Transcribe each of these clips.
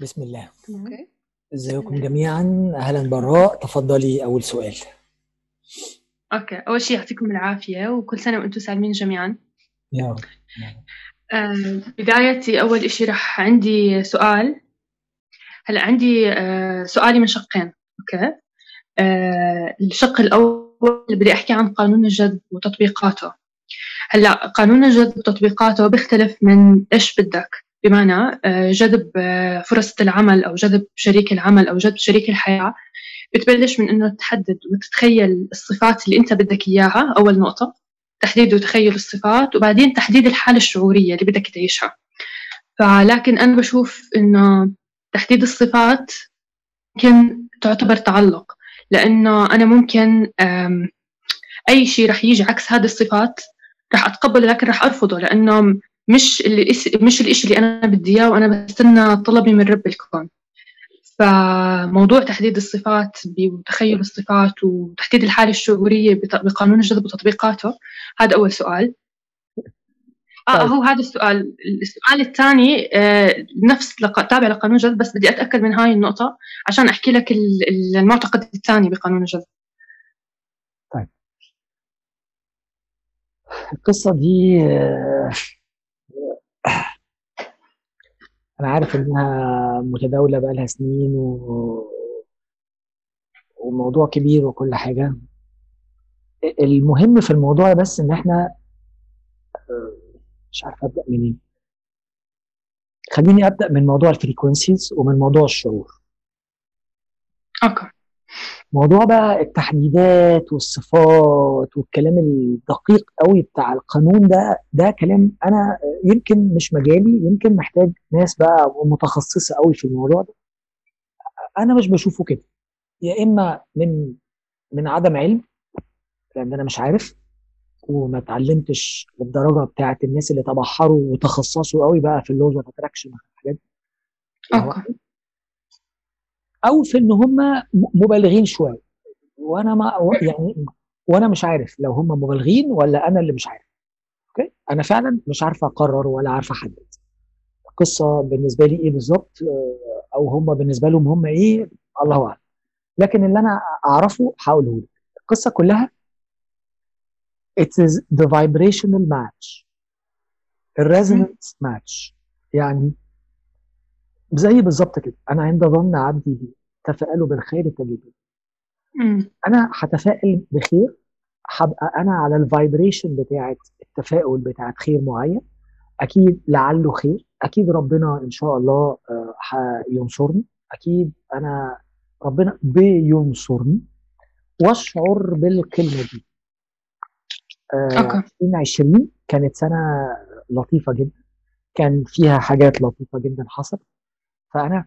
بسم الله. okay. إزيكم جميعا؟ أهلا براء تفضلي أول سؤال. okay. أول شيء يعطيكم العافية وكل سنة وأنتم سالمين جميعا. يا رب. آه بدايتي أول شيء راح عندي سؤال. هلا عندي آه سؤالي من شقين. okay. آه الشق الأول بدي أحكي عن قانون الجذب وتطبيقاته. هلا قانون الجذب وتطبيقاته بيختلف من إيش بدك. بمعنى آه، جذب آه، فرص العمل أو جذب شريك العمل أو جذب شريك الحياة. بتبلش من إنه تحدد وتتخيل الصفات اللي أنت بدك إياها أول نقطة. تحديد وتخيل الصفات وبعدين تحديد الحالة الشعورية اللي بدك تعيشها. فلكن أنا بشوف إنه تحديد الصفات ممكن تعتبر تعلق. لأنه أنا ممكن أي شيء رح يجي عكس هذه الصفات رح أتقبله لكن رح أرفضه لأنه مش اللي مش الإشي اللي أنا بدي إياه وأنا بستنى طلبي من رب الكون. فموضوع تحديد الصفات وتخيل الصفات وتحديد الحالة الشعورية بقانون الجذب وتطبيقاته هذا أول سؤال. آه طيب. هو هذا السؤال. السؤال الثاني آه نفس لق... تابع لقانون الجذب بس بدي أتأكد من هاي النقطة عشان أحكي لك المعتقد الثاني بقانون الجذب. طيب. القصة دي آه أنا عارف إنها متداولة بقالها سنين و... وموضوع كبير وكل حاجة. المهم في الموضوع بس إن إحنا مش عارف أبدأ منين. خليني أبدأ من موضوع ال frequencies ومن موضوع الشعور. okay. موضوع بقى التحديدات والصفات والكلام الدقيق قوي بتاع القانون ده ده كلام أنا يمكن مش مجالي يمكن محتاج ناس بقى متخصصة قوي في الموضوع ده. أنا مش بشوفه كده. يا إما من من عدم علم لأن أنا مش عارف وما اتعلمتش بالدرجه بتاعت الناس اللي تبحروا وتخصصوا قوي بقى في اللوز اتراكشن والحاجات دي. أو في إن هم مبالغين شوية. وأنا ما يعني وأنا مش عارف لو هم مبالغين ولا أنا اللي مش عارف. okay؟ أنا فعلا مش عارف أقرر ولا عارف أحدد. القصة بالنسبة لي إيه بالظبط؟ أو هم بالنسبة لهم هم إيه؟ الله أعلم. لكن اللي أنا أعرفه هقوله لك. القصة كلها it is the vibrational match. ال resonance match يعني زي بالظبط كده. أنا عند ظن عبدي بي. تفائلوا بالخير تجدوا أنا هتفائل بخير. هبقى أنا على الفايبريشن بتاعه التفاؤل بتاعه خير معين. أكيد لعله خير. أكيد ربنا إن شاء الله هينصرني. أكيد أنا ربنا بينصرني. واشعر بالكلمة دي. آه 2020 كانت سنة لطيفة جدا. كان فيها حاجات لطيفة جدا حصلت. فأنا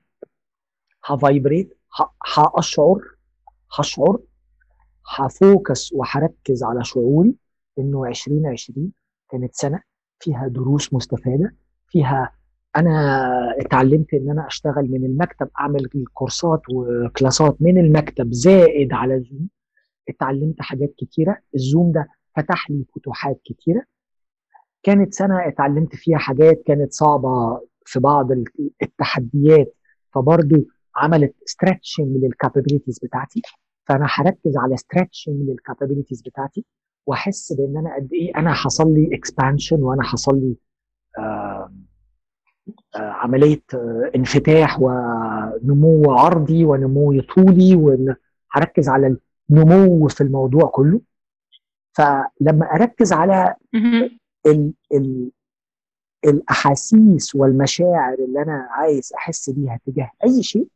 ه vibrate هأشعر هشعر ه focus وهركز على شعوري إنه 2020 كانت سنة فيها دروس مستفادة فيها أنا اتعلمت إن أنا أشتغل من المكتب أعمل كورسات و class ات من المكتب زائد على Zoom اتعلمت حاجات كتيرة ال Zoom ده فتح لي فتوحات كتيرة. كانت سنة اتعلمت فيها حاجات كانت صعبة في بعض التحديات فبرضه عملت stretching لل capabilities بتاعتي. فأنا هركز على stretching لل capabilities بتاعتي وأحس بإن أنا قد إيه أنا حصل لي expansion وأنا حصل لي آه آه عملية آه انفتاح ونمو عرضي ونمو طولي وهركز على النمو في الموضوع كله. فلما أركز على ال ال الأحاسيس والمشاعر اللي أنا عايز أحس بيها تجاه أي شيء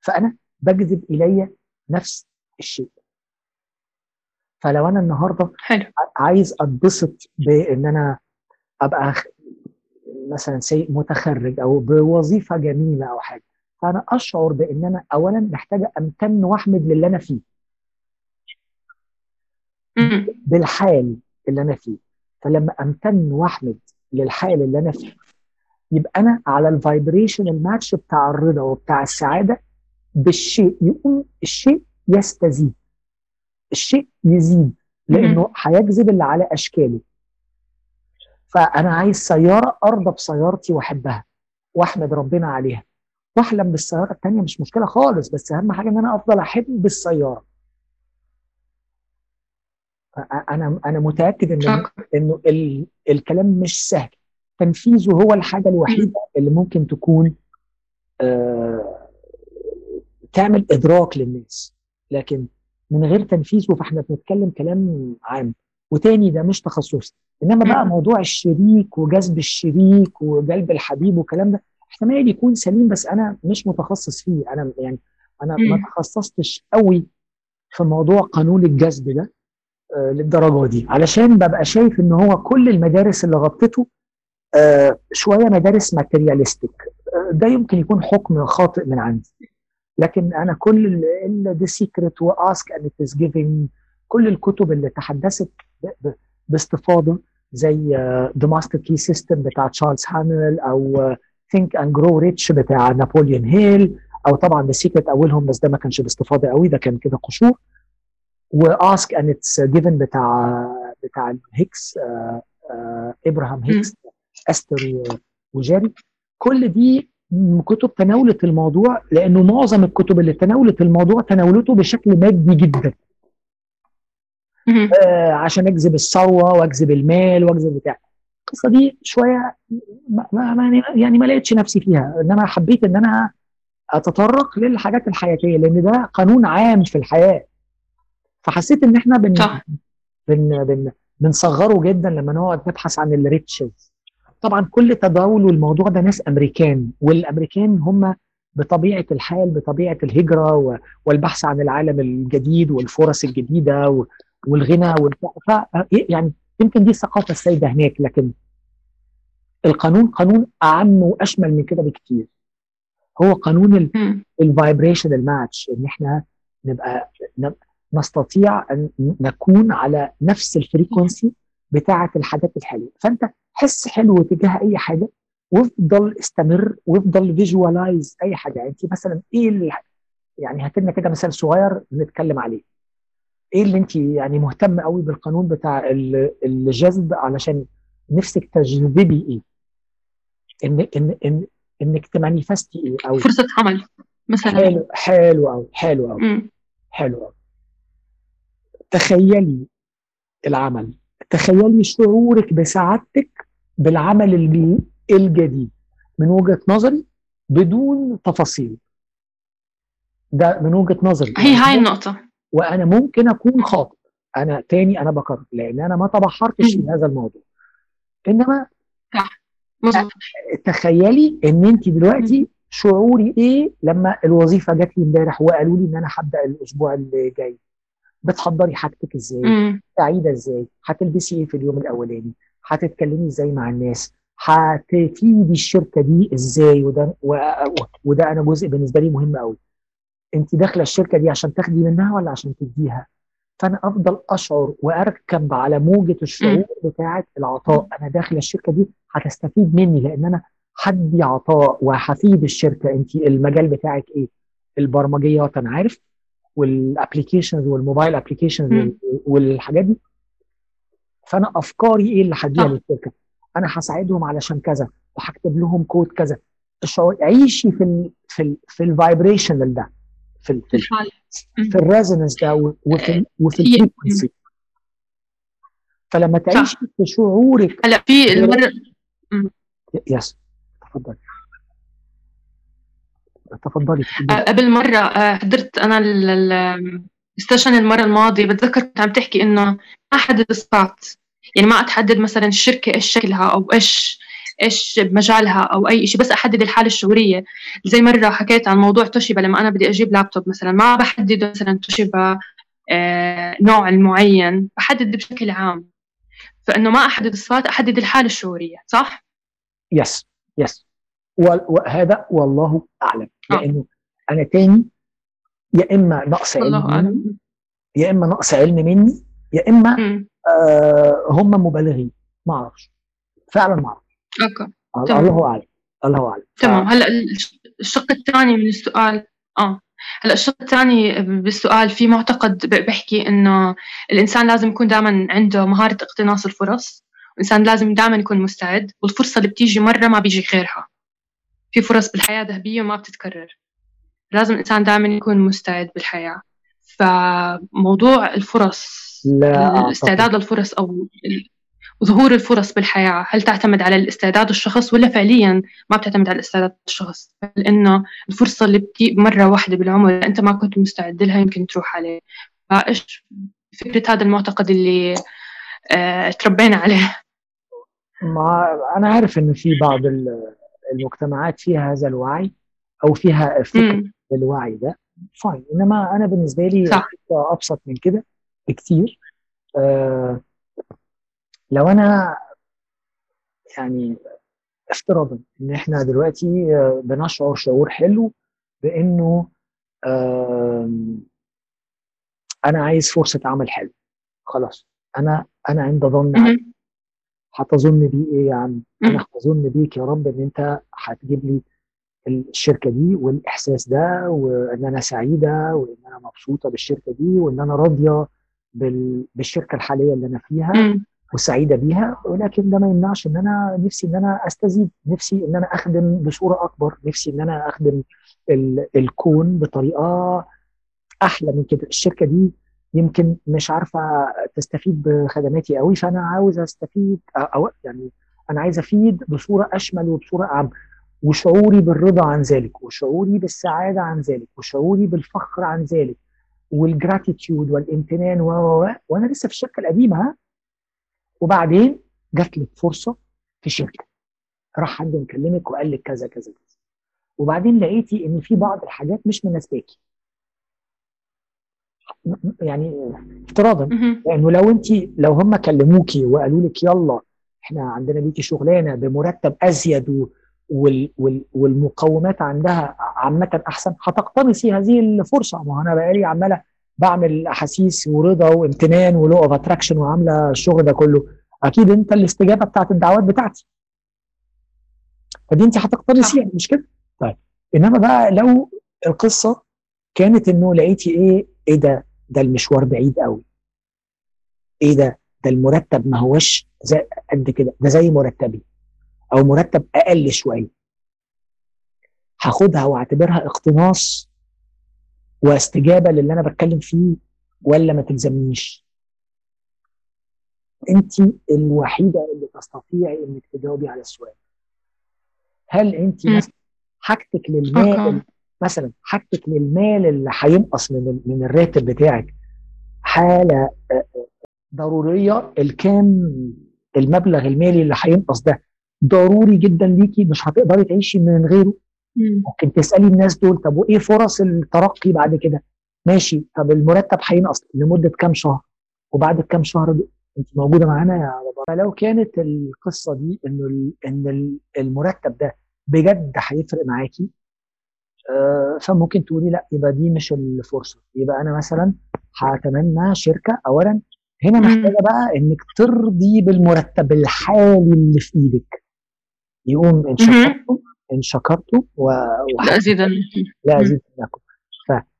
فأنا بجذب إلي نفس الشيء. فلو أنا النهارده حلو. عايز أتبسط بإن أنا أبقى مثلا سيء متخرج أو بوظيفة جميلة أو حاجة فأنا أشعر بإن أنا اولا محتاجة أمتن وأحمد للي أنا فيه. بالحال اللي أنا فيه. فلما أمتن وأحمد للحال اللي أنا فيه. يبقى أنا على الفايبريشن الماتش بتاع الرضا وبتاع السعادة بالشيء يقوم الشيء يستزيد. الشيء يزيد لأنه هيجذب اللي على أشكاله. فأنا عايز سيارة أرضى بسيارتي وأحبها وأحمد ربنا عليها. واحلم بالسيارة الثانية مش مشكلة خالص بس أهم حاجة إن أنا أفضل أحب السياره أنا أنا متأكد إن إنه ال... الكلام مش سهل. تنفيذه هو الحاجة الوحيدة اللي ممكن تكون آه تعمل إدراك للناس. لكن من غير تنفيذه فإحنا بنتكلم كلام عام. وتاني ده مش تخصصي. إنما بقى موضوع الشريك وجذب الشريك وجلب الحبيب والكلام ده احتمال يكون سليم بس أنا مش متخصص فيه. أنا يعني أنا ما تخصصتش قوي في موضوع قانون الجذب ده. للدرجة دي. علشان ببقى شايف إن هو كل المدارس اللي غطته آه شوية مدارس materialistic. آه ده يمكن يكون حكم خاطئ من عندي. لكن أنا كل The Secret و Ask and It Is Given كل الكتب اللي تحدثت باستفاضة زي The Master Key System بتاع تشارلز هانل أو Think and Grow Rich بتاع نابوليون هيل أو طبعا The Secret أولهم بس ده ما كانش باستفاضة قوي ده كان كده قشور. و Ask and It's Given بتاع بتاع هيكس إبراهام هيكس إستر وجاري كل دي كتب تناولت الموضوع لأنه معظم الكتب اللي تناولت الموضوع تناولته بشكل مادي جدا. آه عشان أجذب الثروة وأجذب المال وأجذب بتاع. القصة دي شوية ما ما يعني ما لقيتش نفسي فيها. انما حبيت إن أنا أتطرق للحاجات الحياتية لأن ده قانون عام في الحياة. فحسيت إن إحنا بن بن بن بنصغره جدا لما نقعد نبحث عن الريتشز طبعا كل تداول الموضوع ده ناس أمريكان والأمريكان هم بطبيعة الحال بطبيعة الهجرة والبحث عن العالم الجديد والفرص الجديدة والغنى ف يعني يمكن دي الثقافة السائده هناك لكن القانون قانون أعم وأشمل من كده بكتير. هو قانون ال vibration ال match إن إحنا نبقى نستطيع أن نكون على نفس ال frequency بتاعة الحاجات الحلوة. فأنت حس حلو تجاه أي حاجة وافضل استمر وافضل visualize أي حاجة. أنت مثلا إيه اللي يعني هات لنا كده مثال صغير نتكلم عليه. إيه اللي أنت يعني مهتم قوي بالقانون بتاع الجذب علشان نفسك تجذبي إيه؟ ان ان ان إنك تمانيفستي إيه أو فرصة عمل مثلا. حلو حلو قوي حلو قوي حلو قوي تخيلي العمل. تخيلي شعورك بسعادتك بالعمل الجديد. من وجهة نظري بدون تفاصيل. ده من وجهة نظري. هي هاي النقطة. وأنا ممكن أكون خاطئ. أنا تاني أنا بكرر. لأن أنا ما تبحرتش في هذا الموضوع. إنما صح. تخيلي إن انت دلوقتي شعوري إيه لما الوظيفة جات لي امبارح وقالوا لي إن أنا هبدأ الأسبوع اللي جاي بتحضري حاجتك إزاي؟ سعيدة إزاي؟ هتلبسي إيه في اليوم الأولاني؟ هتتكلمي إزاي مع الناس؟ هتفيدي الشركة دي إزاي؟ وده وده أنا جزء بالنسبة لي مهم قوي انت داخلة الشركة دي عشان تاخدي منها ولا عشان تديها؟ فأنا أفضل أشعر وأركب على موجة الشعور بتاعة العطاء. أنا داخلة الشركة دي هتستفيد مني لأن أنا هدي عطاء وهفيد الشركة. انت المجال بتاعك إيه؟ البرمجيات أنا عارف. وال applications وال mobile applications والحاجات دي. فأنا أفكاري إيه اللي هديها للشركه أنا هساعدهم علشان كذا وهكتب لهم كود كذا. الشعور عيشي في ال في ال في ال vibration ده في ال في, ال في ده وفي وفي ال frequency فلما تعيشي في شعورك هلا في المره yes تفضلي تفضلي. قبل مرة حضرت أنا ال session المرة الماضية بتذكر كنت عم تحكي إنه ما احدد الصفات يعني ما أتحدد مثلا الشركة إيش شكلها أو إيش إيش مجالها أو أي شيء بس أحدد الحالة الشعوريه زي مرة حكيت عن موضوع توشيبا لما أنا بدي أجيب لابتوب مثلا ما بحدد مثلا توشيبا آه نوع المعين بحدد بشكل عام. فإنه ما أحدد الصفات أحدد الحالة الشعوريه صح؟ yes yes وهذا والله أعلم. لأنه أنا تاني يا إما نقص علم مني يا إما نقص علم مني يا إما آه هم مبالغين. ما أعرفش. فعلا ما أعرفش أوكي. الله أعلم. الله أعلم. تمام. هلأ الشق الثاني من السؤال آه. هلأ الشق الثاني بالسؤال في معتقد بحكي إنه الإنسان لازم يكون دائما عنده مهارة اقتناص الفرص الانسان لازم دائما يكون مستعد والفرصة اللي بتيجي مرة ما بيجي غيرها. في فرص بالحياة ذهبية وما بتتكرر. لازم الإنسان دائما يكون مستعد بالحياة. فموضوع الفرص لا الاستعداد للفرص أو ظهور الفرص بالحياة هل تعتمد على الاستعداد الشخص ولا فعليا ما بتعتمد على الاستعداد الشخص؟ لأنه الفرصة اللي بتجي مرة واحدة بالعمر أنت ما كنت مستعد لها يمكن تروح عليه. فإيش فكرة هذا المعتقد اللي آه تربينا عليه؟ ما أنا عارف إن في بعض المجتمعات فيها هذا الوعي أو فيها فكرة الوعي ده فاين إنما أنا بالنسبة لي صح. أبسط من كده بكتير. آه لو أنا يعني افتراضا إن إحنا دلوقتي بنشعر شعور حلو بإنه أنا عايز فرصة عمل حلو خلاص. أنا أنا عند ظن هتظن بيه إيه يا عم؟ أنا هظن بيك يا رب إن أنت هتجيب لي الشركة دي والإحساس ده وإن أنا سعيدة وإن أنا مبسوطة بالشركة دي وإن أنا راضية بالشركة الحالية اللي أنا فيها وسعيدة بيها ولكن ده ما يمنعش إن أنا نفسي إن أنا أستزيد نفسي إن أنا أخدم بصورة أكبر نفسي إن أنا أخدم الكون بطريقة أحلى من كده. الشركة دي يمكن مش عارفة تستفيد بخدماتي قوي فأنا عاوز أستفيد أو يعني أنا عايز أفيد بصورة أشمل وبصورة اعم وشعوري بالرضا عن ذلك وشعوري بالسعادة عن ذلك وشعوري بالفخر عن ذلك والجراتيتيود والامتنان و وأنا لسه في الشركة القديمة ها؟ وبعدين جات لك فرصة في شركة. راح حد مكلمك وقال لك كذا كذا كذا. وبعدين لقيتي إن في بعض الحاجات مش مناسباكي. يعني افتراضا. لأنه لو انت لو هم كلموكي وقالوا لك يلا إحنا عندنا ليكي شغلانة بمرتب أزيد وال وال والمقومات عندها عامة أحسن هتقتنصي هذه الفرصة. ما أنا بقالي عمالة بعمل أحاسيس ورضا وامتنان و law of attraction وعاملة الشغل ده كله. أكيد أنت الاستجابة بتاعت الدعوات بتاعتي. فدي انت هتقتنصيها مش كده؟ طيب. إنما بقى لو القصة كانت إنه لقيتي إيه إيه ده؟ ده المشوار بعيد قوي إيه ده؟ ده المرتب ما هوش زي قد كده ده زي مرتبي أو مرتب أقل شوية. هاخدها وأعتبرها اقتناص واستجابة للي أنا بتكلم فيه ولا ما تلزمنيش؟ أنت الوحيدة اللي تستطيعي إنك تجاوبي على السؤال. هل أنت حاجتك للمال مثلا حاجتك للمال اللي هينقص من من الراتب بتاعك حالة ضرورية الكام المبلغ المالي اللي هينقص ده ضروري جدا ليكي مش هتقدري تعيشي من غيره. ممكن تسألي الناس دول طب وإيه فرص الترقي بعد كده؟ ماشي طب المرتب هينقص لمدة كام شهر؟ وبعد الكام شهر انت موجودة معانا يا بابا فلو كانت القصة دي إنه إن المرتب ده بجد هيفرق معاكي آه فممكن تقولي لا يبقى دي مش الفرصة. يبقى أنا مثلا هتمنى شركة اولا هنا محتاجة بقى إنك ترضي بالمرتب الحالي اللي في إيدك. يقوم إن شكرتم إن شكرتم و... لازيدنكم لازيدنكم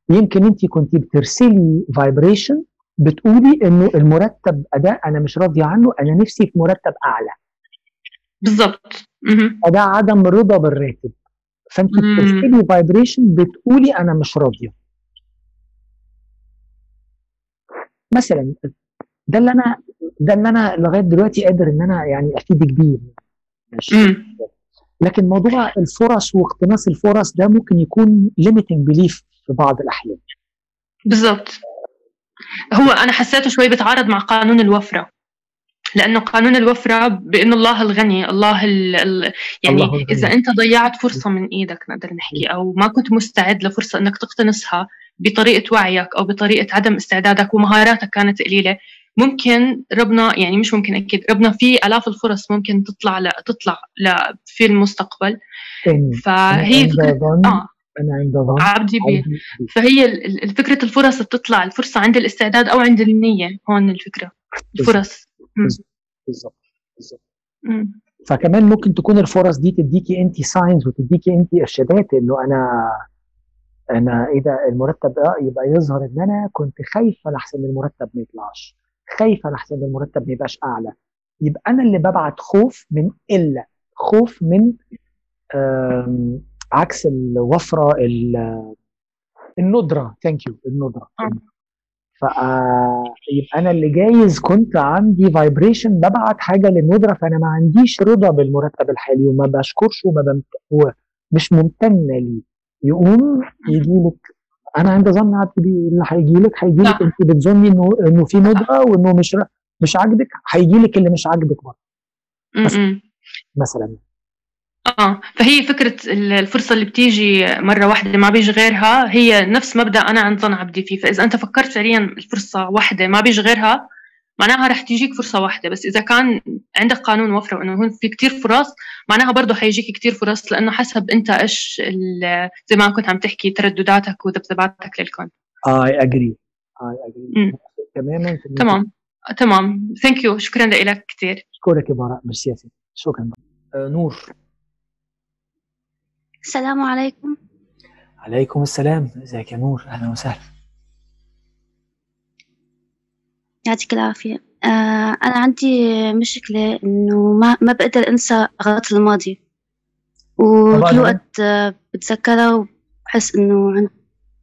فيمكن انت كنت بترسلي vibration بتقولي إنه المرتب أداء أنا مش راضية عنه أنا نفسي في مرتب أعلى. بالظبط فده عدم رضا بالراتب. فانت بترسلي vibration بتقولي أنا مش راضية. مثلا ده اللي أنا ده اللي أنا لغاية دلوقتي قادر إن أنا يعني افيدك بيه لكن موضوع الفرص واقتناص الفرص ده ممكن يكون limiting belief في بعض الأحيان. بالظبط. هو أنا حسيته شوي بيتعارض مع قانون الوفرة. لأنه قانون الوفرة بانه الله الغني الله ال ال يعني الله إذا أنت ضيعت فرصة من إيدك نقدر نحكي أو ما كنت مستعد لفرصة إنك تقتنصها بطريقة وعيك أو بطريقة عدم استعدادك ومهاراتك كانت قليلة ممكن ربنا يعني مش ممكن أكيد ربنا في آلاف الفرص ممكن تطلع ل... تطلع ل... في المستقبل فهي فكرة آه. أنا عند ظن. عبدي بيه فهي الفكرة الفرص بتطلع الفرصة عند الاستعداد أو عند النية هون الفكرة. الفرص. بالظبط بالظبط فكمان ممكن تكون الفرص دي تديكي انت ساينز وتديكي انت إرشادات إنه أنا أنا إيه ده المرتب آه يبقى يظهر إن أنا كنت خايفة لحسن المرتب ما يطلعش خايفة لحسن المرتب ما يبقاش أعلى. يبقى أنا اللي ببعت خوف من إلا خوف من عكس الوفرة ال- الندرة. thank you الندرة. آه. فيبقى أنا اللي جايز كنت عندي vibration ببعت حاجة للندره فأنا ما عنديش رضا بالمرتب الحالي وما بشكرش وما بمت... ومش ممتن ليه يقوم يجي لك أنا عند ظن عبد اللي هيجي لك هيجي لك. أنت بتظني إنه إنه في ندرة وإنه مش مش عاجبك هيجي لك اللي مش عاجبك برضه. مثلا آه فهي فكرة ال- الفرصة اللي بتيجي مرة واحدة ما بيجي غيرها هي نفس مبدأ أنا عند ظن عبدي فيه. فإذا أنت فكرت فعليا الفرصة واحدة ما بيجي غيرها معناها رح تيجيك فرصة واحدة. بس إذا كان عندك قانون وفرة وإنه هون في كتير فرص معناها برضه حيجيك كتير فرص لأنه حسب أنت إيش ال- زي ما كنت عم تحكي تردداتك وذبذباتك للكون. I agree I agree. تماما؟ تمام. تمام. thank you شكرا لك كتير. اشكرك يا براء. ميرسي شكرا. آه نور. السلام عليكم. عليكم السلام. ازيك يا نور؟ أهلا وسهلا. يعطيك العافية. آه أنا عندي مشكلة إنه ما ما بقدر أنسى أغلاط الماضي. وكل. وقت آه بتذكرها وبحس إنه عن-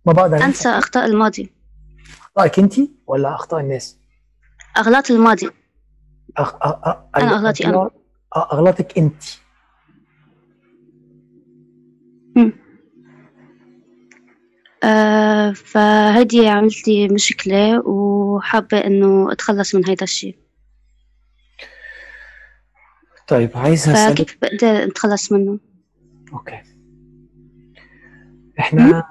ما بقدر أنسى. أخطاء الماضي. أخطائك أنت ولا أخطاء الناس؟ أغلاط الماضي. أخ... أ... أ... أنا أغلاطي أنا. أغلاط- أ- آه فهيدي عملت لي مشكلة وحابة إنه أتخلص من هيدا الشيء طيب عايز اسالك فكيف بقدر أتخلص منه؟ أوكي. إحنا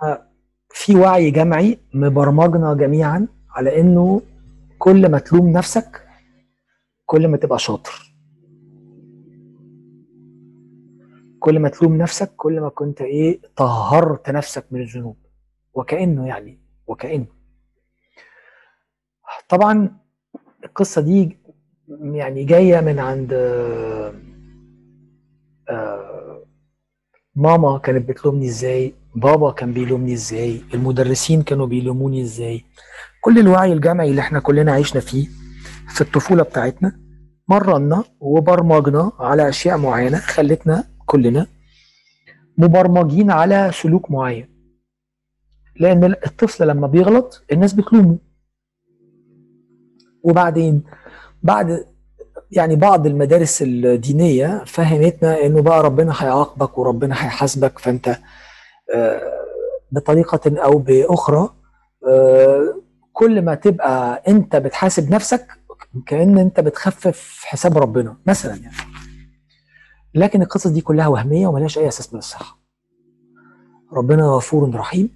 في وعي جمعي مبرمجنا جميعا على إنه كل ما تلوم نفسك كل ما تبقى شاطر. كل ما تلوم نفسك كل ما كنت إيه طهرت نفسك من الذنوب. وكأنه يعني وكأنه. طبعا القصة دي يعني جاية من عند آه، ماما كانت بتلومني إزاي بابا كان بيلومني إزاي المدرسين كانوا بيلوموني إزاي. كل الوعي الجمعي اللي إحنا كلنا عشنا فيه في الطفولة بتاعتنا مرنا وبرمجنا على أشياء معينة خلتنا كلنا مبرمجين على سلوك معين. لأن الطفل لما بيغلط الناس بتلومه. وبعدين بعد يعني بعض المدارس الدينية فهمتنا إنه بقى ربنا هيعاقبك وربنا هيحاسبك فأنت آه، بطريقة أو بأخرى آه، كل ما تبقى أنت بتحاسب نفسك كأن أنت بتخفف حساب ربنا مثلا يعني. لكن القصص دي كلها وهمية وملهاش أي أساس من الصحة. ربنا غفور رحيم.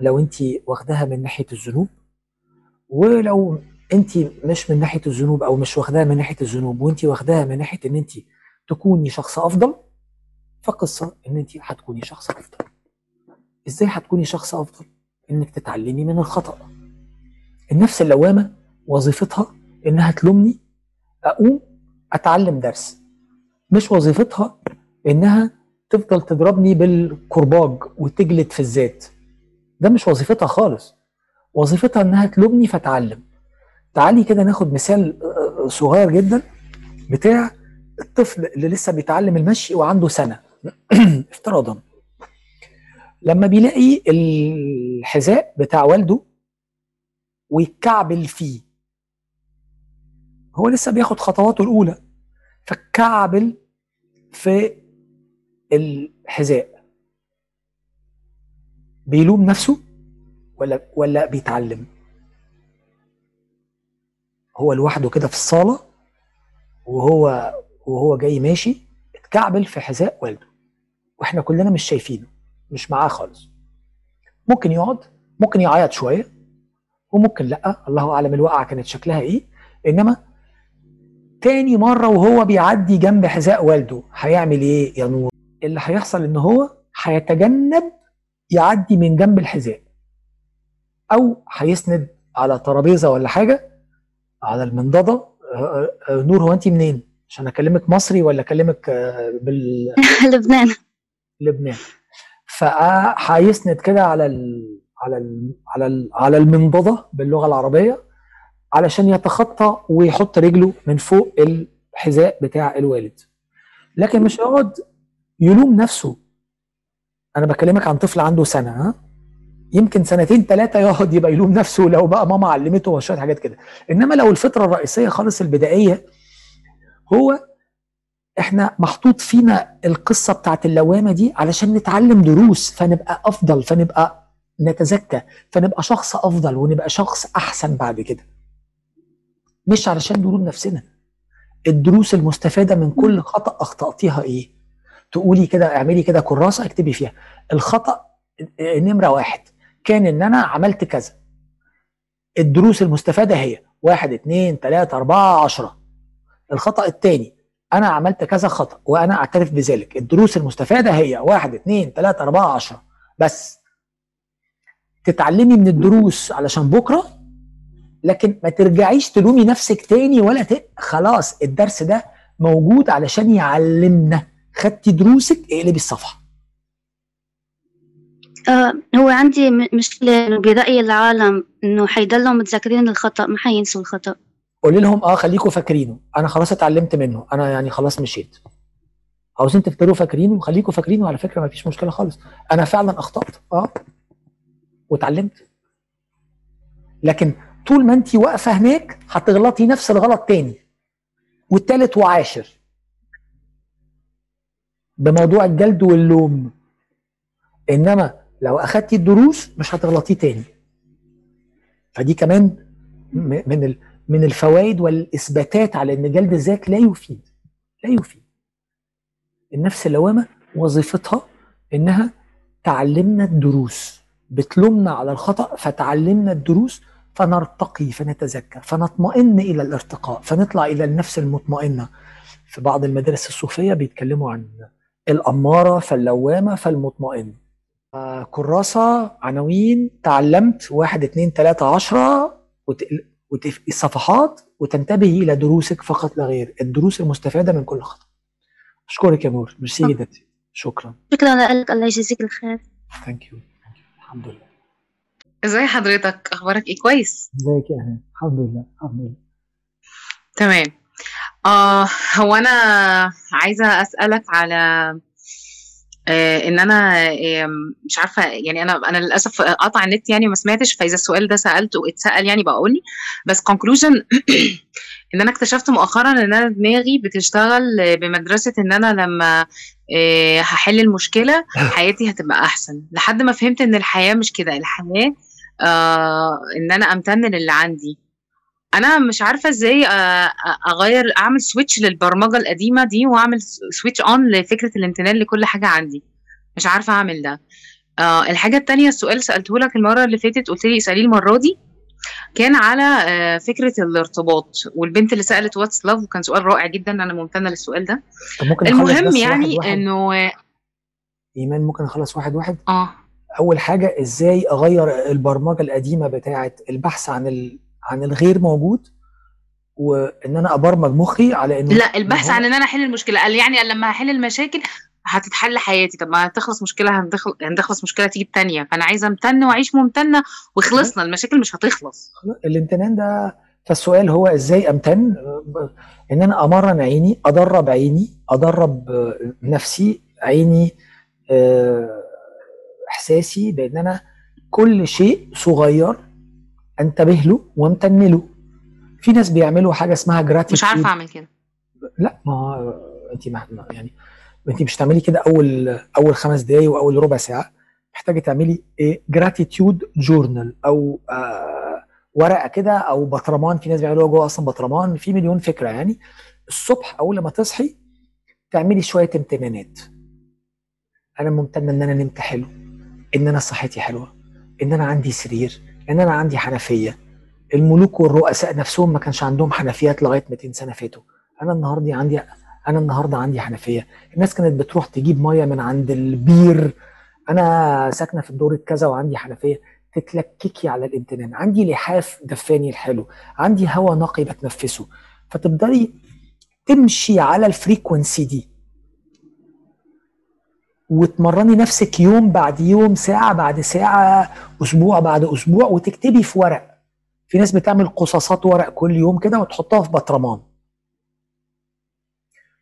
لو انت واخداها من ناحية الذنوب ولو انت مش من ناحية الذنوب أو مش واخداها من ناحية الذنوب وانت واخداها من ناحية إن انت تكوني شخص أفضل فقصة إن انت هتكوني شخص أفضل. إزاي هتكوني شخص أفضل؟ إنك تتعلمي من الخطأ. النفس اللوامة وظيفتها إنها تلومني أقوم أتعلم درس. مش وظيفتها إنها تفضل تضربني بالكرباج وتجلد في الذات ده مش وظيفتها خالص. وظيفتها إنها تلومني فتعلم. تعالي كده ناخد مثال آه، صغير جدا بتاع الطفل اللي لسه بيتعلم المشي وعنده سنة. افتراضا لما بيلاقي الحذاء بتاع والده ويتكعبل فيه. هو لسه بياخد خطواته الأولى. فكعبل في الحذاء. بيلوم نفسه ولا ولا بيتعلم؟ هو لوحده كده في الصالة وهو وهو جاي ماشي اتكعبل في حذاء والده. وإحنا كلنا مش شايفينه مش معاه خالص. ممكن يقعد ممكن يعيط شوية وممكن لأ الله أعلم الوقعة كانت شكلها إيه إنما تاني مرة وهو بيعدي جنب حذاء والده هيعمل إيه يا نور؟ اللي هيحصل إن هو هيتجنب يعدي من جنب الحذاء. أو هيسند على ترابيزة ولا حاجة على المنضدة. آه، آه، نور هو انت منين؟ عشان أكلمك مصري ولا أكلمك آه، لبنان. باللبنان فهيسند كده على ال... على ال... على ال... على المنضدة باللغة العربية. علشان يتخطى ويحط رجله من فوق الحذاء بتاع الوالد. لكن مش هيقعد يلوم نفسه. أنا بكلمك عن طفل عنده سنة ها؟ يمكن سنتين ثلاثة يقعد يبقى يلوم نفسه لو بقى ماما علمته وشوية حاجات كده. إنما لو الفطرة الرئيسية خالص البدائية هو إحنا محطوط فينا القصة بتاعت اللوامة دي علشان نتعلم دروس فنبقى أفضل فنبقى نتزكى فنبقى شخص أفضل ونبقى شخص أحسن بعد كده. مش علشان نلوم نفسنا. الدروس المستفادة من كل خطأ أخطأتيها إيه؟ تقولي كده اعملي كده كراسة اكتبي فيها. الخطأ نمرة واحد كان إن أنا عملت كذا. الدروس المستفادة هي واحد اتنين تلاتة أربعة عشرة. الخطأ الثاني أنا عملت كذا خطأ وأنا أعترف بذلك. الدروس المستفادة هي واحد اتنين تلاتة أربعة عشرة. بس تتعلمي من الدروس علشان بكرة لكن ما ترجعيش تلومي نفسك تاني ولا ت... خلاص الدرس ده موجود علشان يعلمنا. خدتي دروسك اقلبي الصفحة. آه هو عندي م- مشكلة إنه برأي العالم إنه حيضلوا متذكرين الخطأ ما حينسوا الخطأ. قولي لهم آه خليكم فاكرينه. أنا خلاص اتعلمت منه. أنا يعني خلاص مشيت. عاوزين تفضلوا فاكرينه؟ خليكم فاكرينه. على فكرة ما فيش مشكلة خالص. أنا فعلا أخطأت آه واتعلمت لكن طول ما انت واقفة هناك هتغلطي نفس الغلط تاني. والتالت وعاشر. بموضوع الجلد واللوم. إنما لو أخدتي الدروس مش هتغلطيه تاني. فدي كمان من من الفوائد والإثباتات على إن جلد الذات لا يفيد. لا يفيد. النفس اللوامة وظيفتها إنها تعلمنا الدروس. بتلومنا على الخطأ فتعلمنا الدروس فنرتقي فنتزكى فنطمئن إلى الارتقاء فنطلع إلى النفس المطمئنة. في بعض المدارس الصوفية بيتكلموا عن الأمارة فاللوامة فالمطمئن. كراسة عناوين تعلمت واحد اتنين تلاتة عشرة وت... وتف... الصفحات وتنتبهي إلى دروسك فقط لا غير. الدروس المستفادة من كل خطأ أشكرك يا نور. ميرسي. جدا. شكرا. شكرا لك. الله يجزيك الخير. thank you الحمد لله. إزاي حضرتك؟ أخبارك إيه؟ كويس؟ ازيك يا أهلا. الحمد لله الحمد لله. تمام. آه هو أنا عايزة أسألك على آه إن أنا آه مش عارفة يعني أنا أنا للأسف قطع النت يعني ما سمعتش فإذا السؤال ده سألته اتسأل يعني بقول لي بس conclusion إن أنا اكتشفت مؤخرا إن أنا دماغي بتشتغل بمدرسة إن أنا لما آه هحل المشكلة حياتي هتبقى أحسن. لحد ما فهمت إن الحياة مش كده الحياة آه إن أنا امتن للي عندي. أنا مش عارفة إزاي آه، أغير أعمل switch للبرمجة القديمة دي وأعمل switch on لفكرة الامتنان لكل حاجة عندي. مش عارفة أعمل ده. آه الحاجة التانية السؤال سألته لك المرة اللي فاتت قلت لي اسأليه المرة دي. كان على آه فكرة الارتباط والبنت اللي سألت what's love وكان سؤال رائع جدا أنا ممتنة للسؤال ده. المهم يعني إنه إيمان ممكن نخلص واحد واحد؟ آه. أول حاجة إزاي أغير البرمجة القديمة بتاعه البحث عن ال... عن الغير موجود وإن أنا أبرمج مخي على إنه لا البحث عن إن أنا أحل المشكلة. قال يعني لما هحل المشاكل هتتحل حياتي. طب ما هتخلص مشكلة هتخلص هتخلص مشكلة تيجي التانية. فأنا عايزة امتن وأعيش ممتنة وخلصنا. المشاكل مش هتخلص. الامتنان ده فالسؤال هو إزاي أمتن؟ إن أنا أمرن عيني أدرب عيني أدرب نفسي عيني آه، احساسي بأن أنا كل شيء صغير أنتبه له وأمتن له. في ناس بيعملوا حاجة اسمها gratitude مش عارفة أعمل كده. لا ما أنت ما ما- يعني أنت مش تعملي كده أول أول خمس دقايق وأول ربع ساعة. محتاجة تعملي إيه؟ gratitude journal أو آه ورقة كده أو بطرمان. في ناس بيعملوها جوه أصلا بطرمان. في مليون فكرة يعني. الصبح أول لما تصحي تعملي شوية امتنانات. أنا ممتنة إن أنا نمت حلو. إن أنا صحتي حلوة إن أنا عندي سرير إن أنا عندي حنفية. الملوك والرؤساء نفسهم ما كانش عندهم حنفيات لغاية 200 سنة فاتوا. أنا النهارده عندي أنا النهارده عندي حنفية. الناس كانت بتروح تجيب مية من عند البير. أنا ساكنة في الدور الكذا وعندي حنفية. تتلككي على الامتنان عندي لحاف دفاني الحلو. عندي هواء نقي بتنفسه. فتفضلي تمشي على ال frequency دي. وتمرني نفسك يوم بعد يوم ساعة بعد ساعة أسبوع بعد أسبوع وتكتبي في ورق. في ناس بتعمل قصاصات ورق كل يوم كده وتحطها في بطرمان.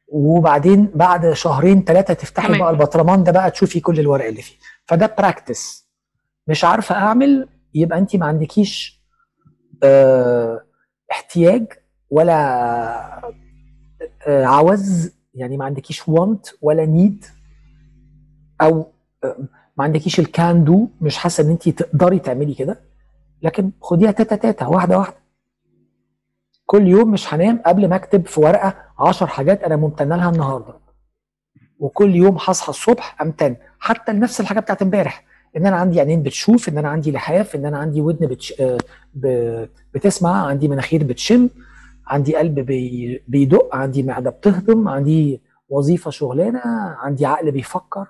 وبعدين بعد شهرين ثلاثة تفتحي تمام. بقى البطرمان ده بقى تشوفي كل الورق اللي فيه. فده practice مش عارفة أعمل يبقى انت ما عندكيش آه احتياج ولا آه عوز يعني ما عندكيش want ولا need أو ما عندكيش الكان دو مش حاسة إن انت تقدري تعملي كده. لكن خديها تاتا تاتا واحدة واحدة. كل يوم مش هنام قبل ما أكتب في ورقة 10 حاجات أنا ممتنة لها النهارده. وكل يوم هصحى الصبح امتن حتى لنفس الحاجة بتاعت امبارح. إن أنا عندي عينين بتشوف إن أنا عندي لحاف إن أنا عندي ودن بتش... آه، ب... بتسمع عندي مناخير بتشم عندي قلب بي... بيدق عندي معدة بتهضم عندي وظيفة شغلانة عندي عقل بيفكر.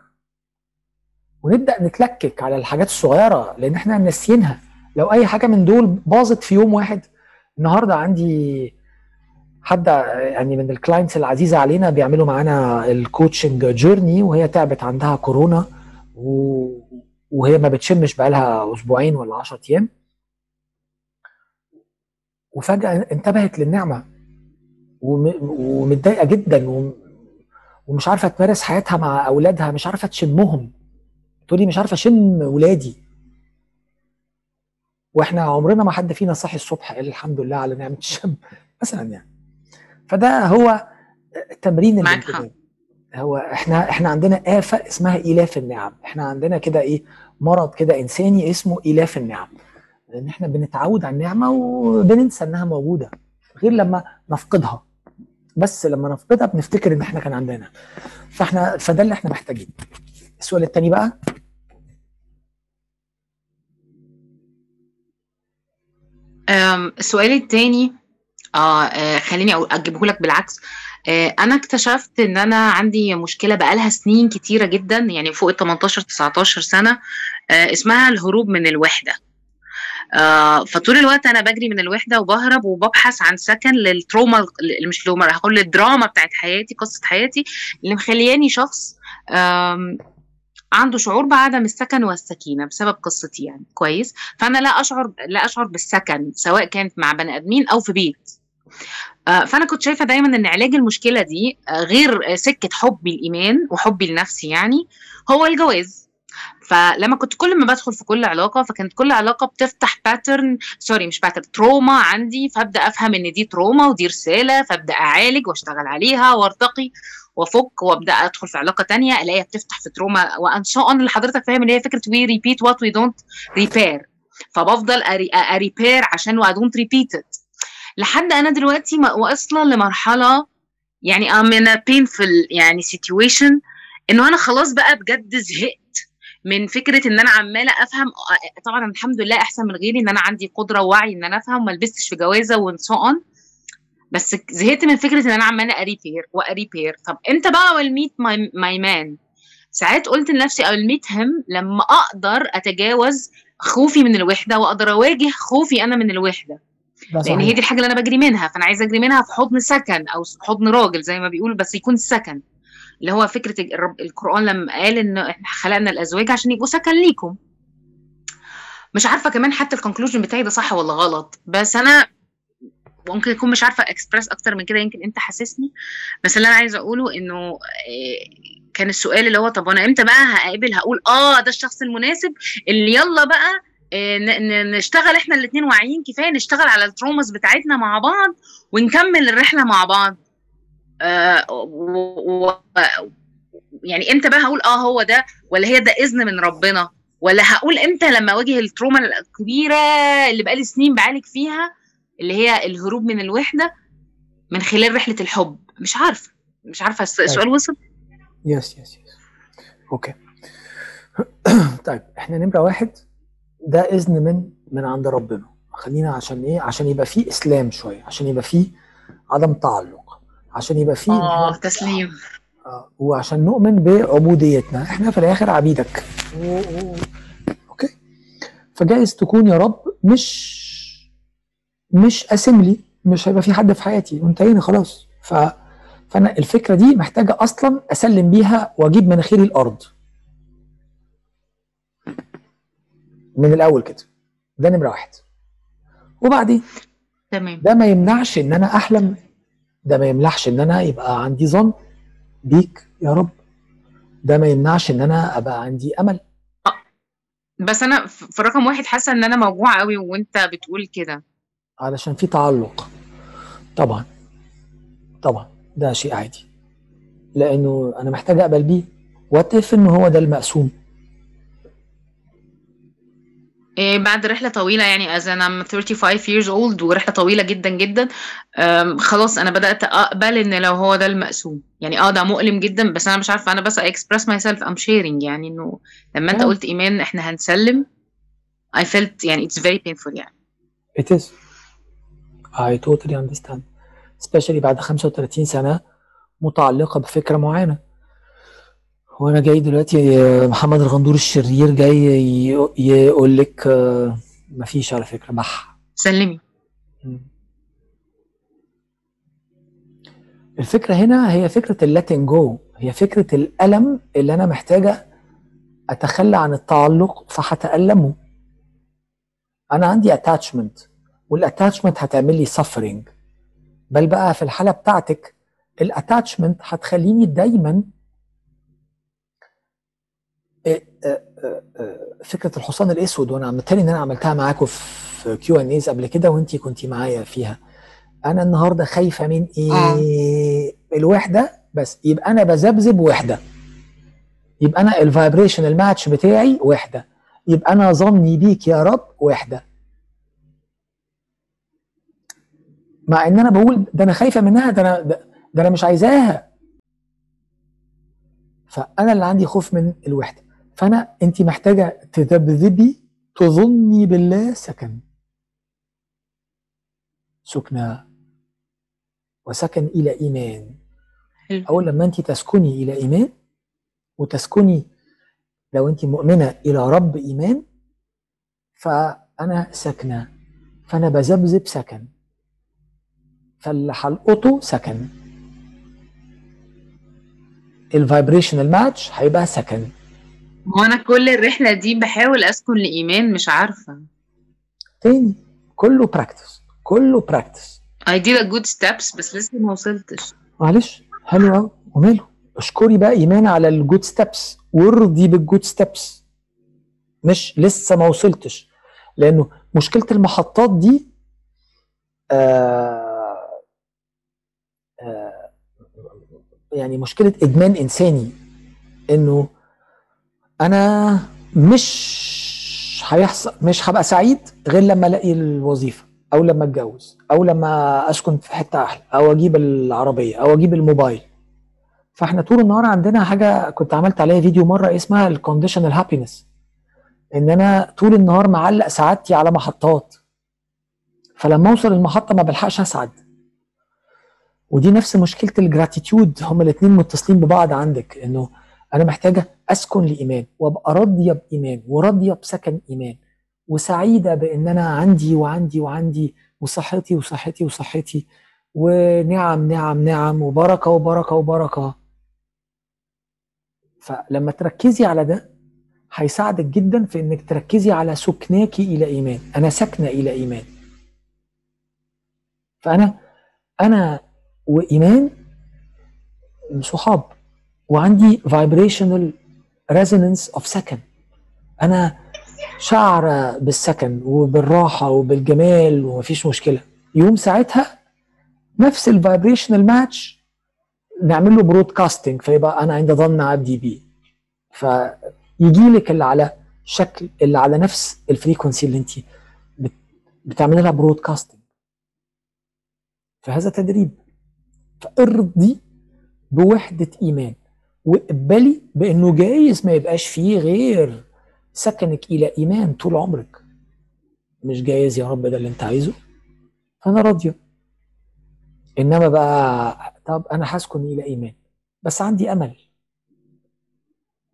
ونبدأ نتلكك على الحاجات الصغيرة لأن إحنا ناسيينها. لو أي حاجة من دول باظت في يوم واحد النهارده عندي حد يعني من ال clients العزيزة علينا بيعملوا معانا ال coaching journey وهي تعبت عندها كورونا و... وهي ما بتشمش بقالها أسبوعين ولا 10 أيام. وفجأة انتبهت للنعمة. وم... ومتضايقة جدا. ومش عارفة تمارس حياتها مع أولادها مش عارفة تشمهم. تقولي مش عارفه أشم ولادي. وإحنا عمرنا ما حد فينا صحي الصبح قال الحمد لله على نعمة الشم مثلا يعني. فده هو تمرين. الانتباه. هو إحنا إحنا عندنا آفة اسمها إيلاف النعم. إحنا عندنا كده إيه مرض كده إنساني اسمه إيلاف النعم. لأن إحنا بنتعود على النعمة وبننسى إنها موجودة غير لما نفقدها. بس لما نفقدها بنفتكر إن إحنا كان عندنا. فإحنا فده اللي إحنا محتاجين السؤال التاني بقى. السؤال التاني آه آه، خليني أجيبه لك بالعكس. آه، أنا اكتشفت إن أنا عندي مشكلة بقالها سنين كتيرة جدا يعني فوق ال 18 19 سنة آه، اسمها الهروب من الوحدة. آه، فطول الوقت أنا بجري من الوحدة وبهرب وببحث عن سكن للتروما مش هقول الدراما بتاعت حياتي قصة حياتي اللي مخلياني شخص عنده شعور بعدم السكن والسكينة بسبب قصتي يعني. كويس؟ فأنا لا أشعر لا أشعر بالسكن سواء كانت مع بني آدمين أو في بيت. آه، فأنا كنت شايفة دايما إن علاج المشكلة دي آه، غير آه، سكة حبي الإيمان وحبي لنفسي يعني هو الجواز. فلما كنت كل ما بدخل في كل علاقة فكانت كل علاقة بتفتح pattern sorry مش pattern trauma عندي فأبدأ أفهم إن دي trauma ودي رسالة فأبدأ أعالج وأشتغل عليها وأرتقي وأفك وأبدأ أدخل في علاقة تانية ألاقيها بتفتح في trauma وأن شاء الله اللي حضرتك فاهم اللي هي فكرة we repeat what we don't repair فبفضل ا repair عشان we don't repeat لحد أنا دلوقتي واصلة لمرحلة يعني in a painful يعني situation إنه أنا خلاص بقى بجد زهقت. من فكرة إن أنا عمالة أفهم طبعا الحمد لله أحسن من غيري إن أنا عندي قدرة ووعي إن أنا أفهم وما لبستش في جوازة and so on بس زهقت من فكرة إن أنا عمالة ا repair وا repair طب إمتى بقى meet my, my man ساعات قلت لنفسي I'll meet him لما أقدر أتجاوز خوفي من الوحدة وأقدر أواجه خوفي أنا من الوحدة. ده لأن هي دي الحاجة اللي أنا بجري منها فأنا عايزة أجري منها في حضن سكن أو حضن راجل زي ما بيقولوا بس يكون سكن. اللي هو فكرة القرآن لما قال إن إحنا خلقنا الأزواج عشان يبقوا سكن ليكم. مش عارفة كمان حتى ال conclusion بتاعي ده صح ولا غلط بس أنا ممكن أكون مش عارفة اكسبرس أكتر من كده يمكن أنت حاسسني. بس اللي أنا عايزة أقوله إنه إيه، كان السؤال اللي هو طب أنا إمتى بقى هقابل؟ هقول آه ده الشخص المناسب اللي يلا بقى ن- نشتغل إحنا الاثنين واعيين كفاية نشتغل على ال traumas بتاعتنا مع بعض ونكمل الرحلة مع بعض. آه و... يعني إمتى بقى هقول آه هو ده ولا هي ده إذن من ربنا ولا هقول إمتى لما اواجه ال trauma الكبيرة اللي بقالي سنين بعالج فيها اللي هي الهروب من الوحدة من خلال رحلة الحب؟ مش عارفة مش عارفة الس- السؤال وصل؟ yes yes yes okay طيب إحنا نمره واحد. ده إذن من من عند ربنا. خلينا عشان إيه؟ عشان يبقى فيه إسلام شوية عشان يبقى فيه عدم تعلق. عشان يبقى فيه آه تسليم. آه، وعشان نؤمن بعبوديتنا. إحنا في الآخر عبيدك. أوكي؟ فجايز تكون يا رب مش مش قاسم لي مش هيبقى في حد في حياتي. وانتهينا خلاص. ف فأنا الفكرة دي محتاجة أصلا أسلم بيها وأجيب مناخيري الأرض. من الأول كده. ده نمرة واحد. وبعدين؟ تمام. ده ما يمنعش إن أنا أحلم ده ما يمنعش إن أنا يبقى عندي ظن بيك يا رب. ده ما يمنعش إن أنا أبقى عندي أمل. بس أنا في رقم واحد حاسة إن أنا موجوعة قوي وأنت بتقول كده. علشان في تعلق. طبعا. طبعا. ده شيء عادي. لأنه أنا محتاج أقبل بيه. وات اف ان هو ده المقسوم؟ إيه بعد رحلة طويلة يعني as in I'm 35 years old ورحلة طويلة جدا جدا خلاص أنا بدأت أقبل إن لو هو ده المقسوم يعني آه ده مؤلم جدا بس أنا مش عارفة أنا بس I express myself I'm sharing يعني إنه لما أنت آه. قلت إيمان إحنا هنسلم I felt يعني it's very painful يعني It is. I totally understand. Especially بعد 35 سنة متعلقة بفكرة معينة. وأنا جاي دلوقتي محمد الغندور الشرير جاي يقول لك آه، مفيش على فكرة بح. سلمي الفكرة هنا هي فكرة اللاتين جو هي فكرة الألم اللي أنا محتاجة أتخلى عن التعلق فهتألمه. أنا عندي attachment وال attachment هتعمل لي suffering بل بقى في الحالة بتاعتك ال attachment هتخليني دايما آه، آه، آه، آه، فكرة الحصان الأسود وأنا متهيألي إن أنا عملتها معاكم في Q&As قبل كده وأنتي كنتي معايا فيها. أنا النهاردة خايفة من إيه؟ الوحدة بس يبقى أنا بذبذب وحدة. يبقى أنا الفايبريشن الماتش بتاعي وحدة. يبقى أنا ظني بيك يا رب وحدة. مع إن أنا بقول ده أنا خايفة منها ده أنا ده أنا مش عايزاها فأنا اللي عندي خوف من الوحدة فانا انت محتاجة تذبذبي تظني بالله سكن. سكنى وسكن إلى إيمان. أول لما انت تسكني إلى إيمان وتسكني لو انت مؤمنة إلى رب إيمان فأنا ساكنة. فأنا بذبذب سكن فاللي هلقطه سكن ال vibrational match هيبقى سكن هو أنا كل الرحلة دي بحاول أسكن لإيمان مش عارفة. تاني. كله practice كله practice I did a good steps بس لسه ما وصلتش. معلش. حلو قوي وماله؟ اشكري بقى إيمان على ال good steps وارضي بال good steps مش لسه ما وصلتش. لأنه مشكلة المحطات دي آه آه يعني مشكلة إدمان إنساني. إنه أنا مش هيحصل مش هبقى سعيد غير لما ألاقي الوظيفة أو لما أتجوز أو لما أسكن في حتة أحلى أو أجيب العربية أو أجيب الموبايل. فإحنا طول النهار عندنا حاجة كنت عملت عليها فيديو مرة اسمها ال conditional happiness إن أنا طول النهار معلق سعادتي على محطات. فلما أوصل المحطة ما بلحقش أسعد. ودي نفس مشكلة ال gratitude هما الاثنين متصلين ببعض عندك إنه أنا محتاجة أسكن لإيمان وأبقى راضية بإيمان وراضية بسكن إيمان وسعيدة بإن أنا عندي وعندي وعندي وصحتي وصحتي وصحتي ونعم نعم نعم وبركة وبركة وبركة. فلما تركزي على ده هيساعدك جدا في إنك تركزي على سكناك إلى إيمان. أنا ساكنة إلى إيمان. فأنا أنا وإيمان صحاب. وعندي vibrational resonance of سكن أنا شاعرة بالسكن وبالراحة وبالجمال ومفيش مشكلة. يوم ساعتها نفس ال vibrational match نعمل له broadcasting فيبقى أنا عند ظن عبدي بيه. فيجي لك اللي على شكل اللي على نفس ال frequency اللي انت بتعملي لها broadcasting فهذا تدريب. فارضي بوحدة إيمان. واقبلي بأنه جايز ما يبقاش فيه غير سكنك إلى إيمان طول عمرك. مش جايز يا رب ده اللي أنت عايزه. فانا راضية. إنما بقى طب أنا هسكن إلى إيمان. بس عندي أمل.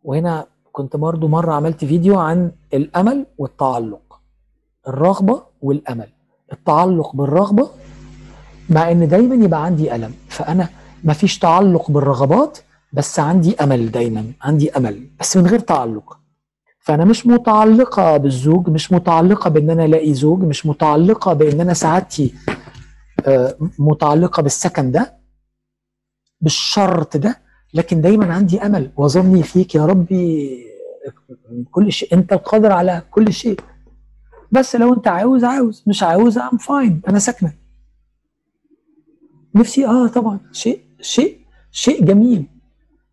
وهنا كنت برضو مرة عملت فيديو عن الأمل والتعلق. الرغبة والأمل. التعلق بالرغبة مع إن دايما يبقى عندي ألم. فأنا مفيش تعلق بالرغبات بس عندي أمل دايما عندي أمل بس من غير تعلق. فأنا مش متعلقة بالزوج مش متعلقة بإن أنا ألاقي زوج مش متعلقة بإن أنا سعادتي آه، متعلقة بالسكن ده بالشرط ده لكن دايما عندي أمل. وظني فيك يا ربي كل شيء أنت القادر على كل شيء. بس لو أنت عاوز عاوز مش عاوز ام فاين أنا ساكنة. نفسي آه طبعا. شيء شيء شيء جميل.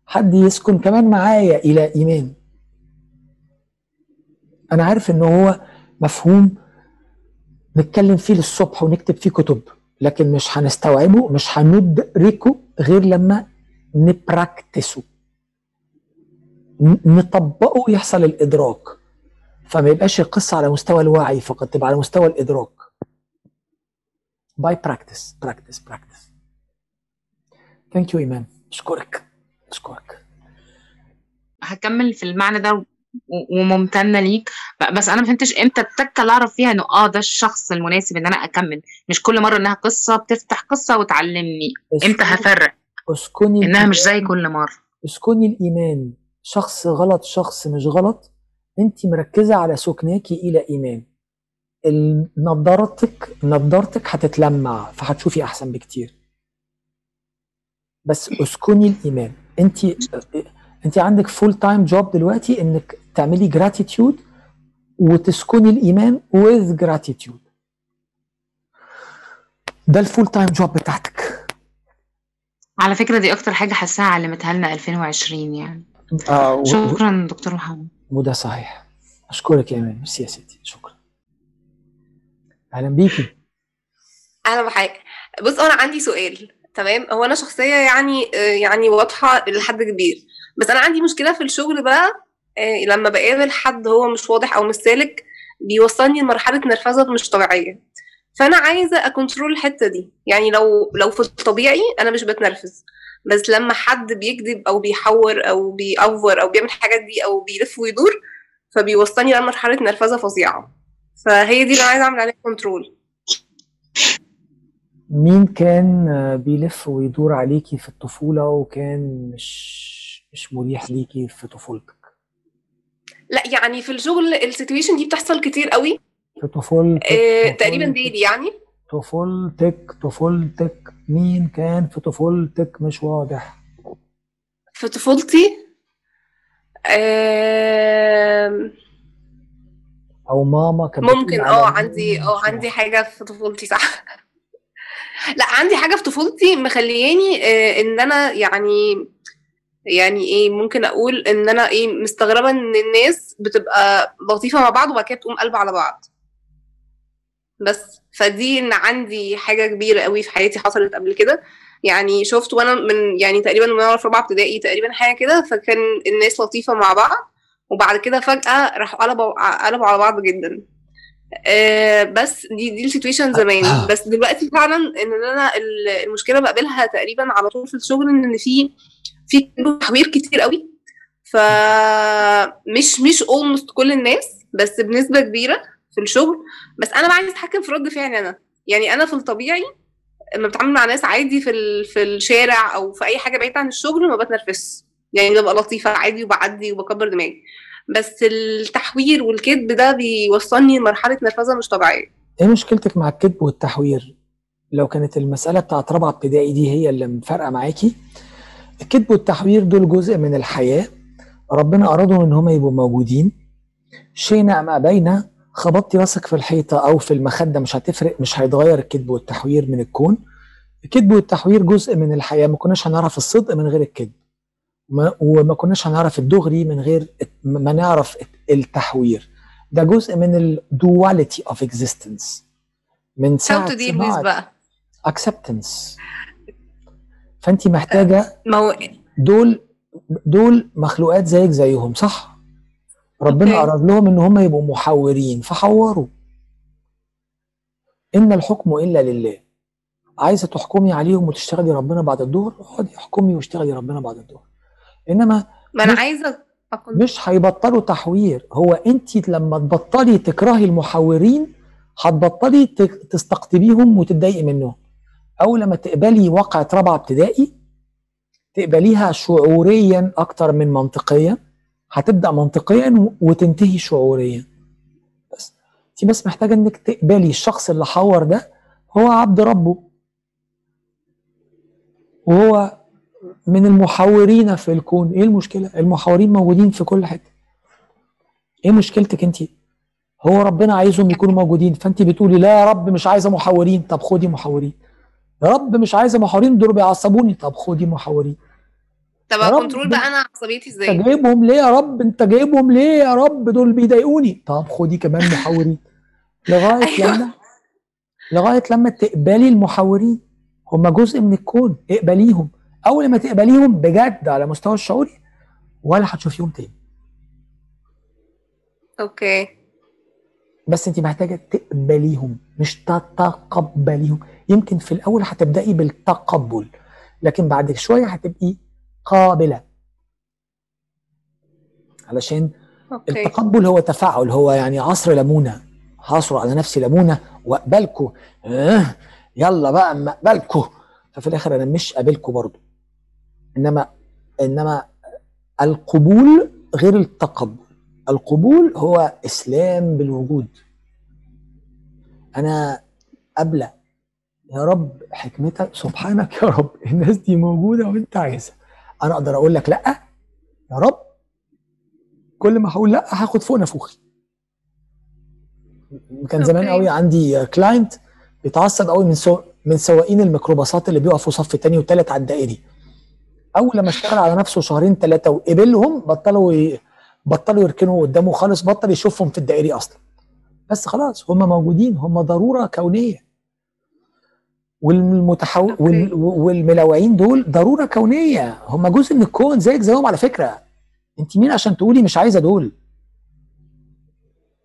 حد يسكن كمان معايا إلى إيمان. أنا عارف ان هو مفهوم نتكلم فيه للصبح ونكتب فيه كتب لكن مش هنستوعبه مش هندركه غير لما ن practice ه. نطبقه يحصل الإدراك. فما يبقاش القصة على مستوى الوعي فقط تبقى على مستوى الإدراك. by practice practice practice thank you إيمان. أشكرك. أشكرك. هكمل في المعنى ده وممتنة ليك. بس أنا ما فهمتش إمتى التكه اللي اعرف فيها إنه آه ده الشخص المناسب إن أنا أكمل. مش كل مرة إنها قصة بتفتح قصة وتعلمني. إمتى هفرق؟ أسكني إنها مش زي. كل مرة. أسكني لإيمان. شخص غلط شخص مش غلط. انت مركزة على سكناكي إلى إيمان. نضارتك نضارتك هتتلمع فهتشوفي أحسن بكتير. بس أسكني لإيمان. انت انت عندك full time job دلوقتي انك تعملي gratitude وتسكني لإيمان with gratitude. ده ال full time job بتاعتك. على فكرة دي أكتر حاجة حاساها علمتها لنا 2020 يعني. آه و- و- شكرا دكتور محمد. وده صحيح. أشكرك يا ايمان ميرسي يا ستي. شكرا. أهلا بيكي. أهلا بحضرتك بص أنا عندي سؤال. تمام؟ هو أنا شخصية يعني آه، يعني واضحة لحد كبير. بس أنا عندي مشكلة في الشغل بقى آه، لما بقابل حد هو مش واضح أو مش سالك بيوصلني لمرحلة نرفزة مش طبيعية. فأنا عايزة أ control الحتة دي. يعني لو لو في الطبيعي أنا مش بتنرفز. بس لما حد بيكذب أو بيحور أو بيأفور أو بيعمل الحاجات دي أو بيلف ويدور فبيوصلني لمرحلة نرفزة فظيعة. فهي دي اللي أنا عايزة أعمل عليها control مين كان آه، بيلف ويدور عليكي في الطفولة وكان مش مش مريح ليكي في طفولتك؟ لا يعني في الشغل السيتويشن دي بتحصل كتير قوي. في طفولتك آه، تقريبا ديلي يعني. طفولتك طفولتك. مين كان في طفولتك مش واضح؟ في طفولتي؟ آم، أو ماما كانت ممكن آه عندي آه عندي. حاجة في طفولتي صح. لا عندي حاجة في طفولتي مخلياني آه، إن أنا يعني يعني إيه ممكن أقول إن أنا إيه مستغربة إن الناس بتبقى لطيفة مع بعض وبعد كده بتقوم قلب على بعض. بس فدي إن عندي حاجة كبيرة قوي في حياتي حصلت قبل كده. يعني شفت وأنا من يعني تقريبا من وأنا في رابعة ابتدائي تقريبا حاجة كده فكان الناس لطيفة مع بعض وبعد كده فجأة راحوا قلبوا قلبوا على بعض جدا. آه بس دي دي ال situation زمان. بس دلوقتي فعلا إن أنا ال- المشكلة بقابلها تقريبا على طول في الشغل إن في في تحوير كتير قوي. فمش مش almost كل الناس بس بنسبة كبيرة في الشغل. بس أنا بقى عايزة أتحكم في رد فعلي أنا. يعني أنا في الطبيعي لما بتعامل مع ناس عادي في في الشارع أو في أي حاجة بعيدة عن الشغل ما بتنرفزش. يعني ببقى لطيفة عادي وبعدي وبكبر دماغي. بس التحوير والكذب ده بيوصلني لمرحلة نرفزة مش طبيعية. إيه مشكلتك مع الكذب والتحوير؟ لو كانت المسألة بتاعت رابعة ابتدائي دي هي اللي مفارقة معاكي الكذب والتحوير دول جزء من الحياة ربنا أرادهم إن هم يبقوا موجودين. شئنا أم أبينا خبطتي راسك في الحيطة أو في المخدة مش هتفرق مش هيتغير الكذب والتحوير من الكون. الكذب والتحوير جزء من الحياة ما كناش هنعرف الصدق من غير الكذب. ما- وما كناش هنعرف الدغري من غير ما نعرف التحوير. ده جزء من ال duality of existence من with صناعة بقى. acceptance. فانت محتاجة ما هو دول دول مخلوقات زيك زيهم صح؟ ربنا أوكي. أراد لهم إن هم يبقوا محورين فحوروا. إن الحكم إلا لله. عايزة تحكمي عليهم وتشتغلي ربنا بعد الظهر اقعدي احكمي واشتغلي ربنا بعد الظهر إنما ما أنا مش- عايزة اكون مش هيبطلوا تحوير. هو أنت لما تبطلي تكرهي المحورين هتبطلي تستقطبيهم وتتضايقي منهم. أول لما تقبلي واقعة رابعة ابتدائي تقبليها شعوريا أكتر من منطقيا. هتبدأ منطقيا وتنتهي شعوريا. بس أنت بس محتاجة إنك تقبلي الشخص اللي حور ده هو عبد ربه. وهو من المحاورين في الكون. إيه المشكلة؟ المحاورين موجودين في كل حتة. إيه مشكلتك انت هو ربنا عايزهم يكونوا موجودين فانت بتقولي لا يا رب مش عايزة محاورين طب خدي محاورين يا رب مش عايزة محاورين دول بيعصبوني. طب خدي محاورين طب. كنترول بقى أنا عصبيتي أنت إزاي جايبهم ليه يا رب؟ أنت جايبهم ليه يا رب؟ دول بيضايقوني. طب خدي كمان محاورين لغاية أيوة. لما لغاية لما تقبلي المحاورين هم جزء من الكون. اقبليهم. أول ما تقبليهم بجد على مستوى الشعوري ولا هتشوفيهم تاني. أوكي. بس انت محتاجة تقبليهم مش تتقبليهم. يمكن في الأول هتبدأي بالتقبل لكن بعد شوية هتبقي قابلة. علشان أوكي. التقبل هو تفاعل هو يعني عصر ليمونة. هعصر على نفسي ليمونة وأقبلكوا. آه يلا بقى أما أقبلكوا. ففي الآخر أنا مش قابلكوا برضو. انما إنما القبول غير التقبل. القبول هو إسلام بالوجود. أنا قابله يا رب حكمتك. سبحانك يا رب الناس دي موجودة وأنت عايزها. أنا أقدر أقول لك لأ؟ يا رب. كل ما هقول لأ هاخد فوق نافوخي. كان زمان. قوي عندي client بيتعصب قوي من سو... من سواقين الميكروباصات اللي بيقفوا صف تاني وتالت على الدائري. أول لما اشتغل على نفسه شهرين ثلاثة وقبلهم بطلوا ي... بطلوا يركنوا قدامه خالص بطل يشوفهم في الدائري أصلا. بس خلاص هم موجودين هم ضرورة كونية. والمتحو... وال... والملوعين دول ضرورة كونية. هم جزء من الكون زيك زيهم على فكرة. أنت مين عشان تقولي مش عايزة دول؟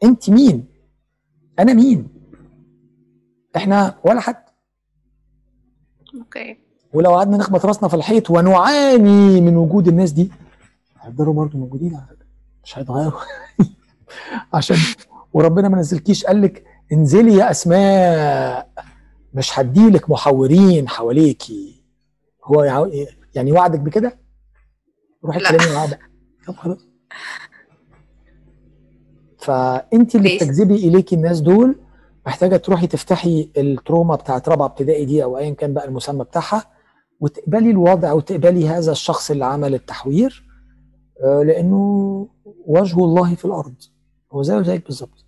أنت مين؟ أنا مين؟ إحنا ولا حد. أوكي. ولو قعدنا نخبط راسنا في الحيط ونعاني من وجود الناس دي هيفضلوا برضه موجودين على فكرة. مش هيتغيروا. عشان وربنا ما نزلكيش قال لك انزلي يا أسماء مش هديلك محورين حواليكي. هو يع- يعني وعدك بكده؟ روحي. اتكلمي معاه بقى طب خلاص. فأنت اللي. بتجذبي اليكي الناس دول محتاجة تروحي تفتحي التروما بتاعت رابعة ابتدائي دي أو ايا كان بقى المسمى بتاعها وتقبلي الوضع وتقبلي هذا الشخص اللي عمل التحوير آه، لأنه وجه الله في الأرض. هو زيه زيك بالظبط.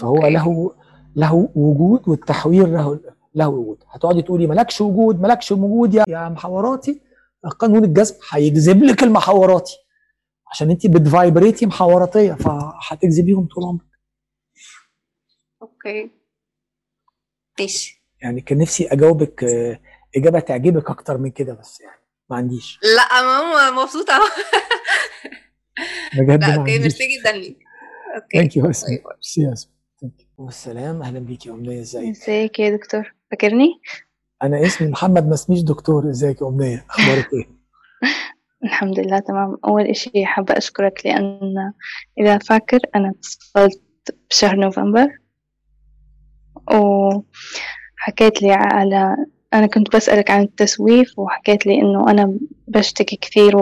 فهو. له له وجود والتحوير له له وجود. هتقعدي تقولي مالكش وجود مالكش وجود يا يا محوراتي قانون الجذب. هيجذب لك المحوراتي. عشان انت بت vibrate ي محوراتية فهتجذبيهم طول عمرك. okay. ماشي. يعني كان نفسي أجاوبك آه، إجابة تعجبك أكتر من كده بس يعني ما عنديش. لا ماما مبسوطة بجد لا okay merci جدا ليك. okay. thank you اسمي. ميرسي يا اسمي. thank you والسلام أهلا بيك يا أمنية ازيك إزيك يا دكتور؟ فاكرني؟ أنا اسمي محمد ما اسميش دكتور. إزيك يا أمنية؟ أخبارك إيه؟ الحمد لله تمام. أول إشي حابة أشكرك لأن إذا فاكر أنا اتصلت بشهر نوفمبر وحكيت لي على أنا كنت بسألك عن التسويف وحكيت لي إنه أنا بشتكي كثير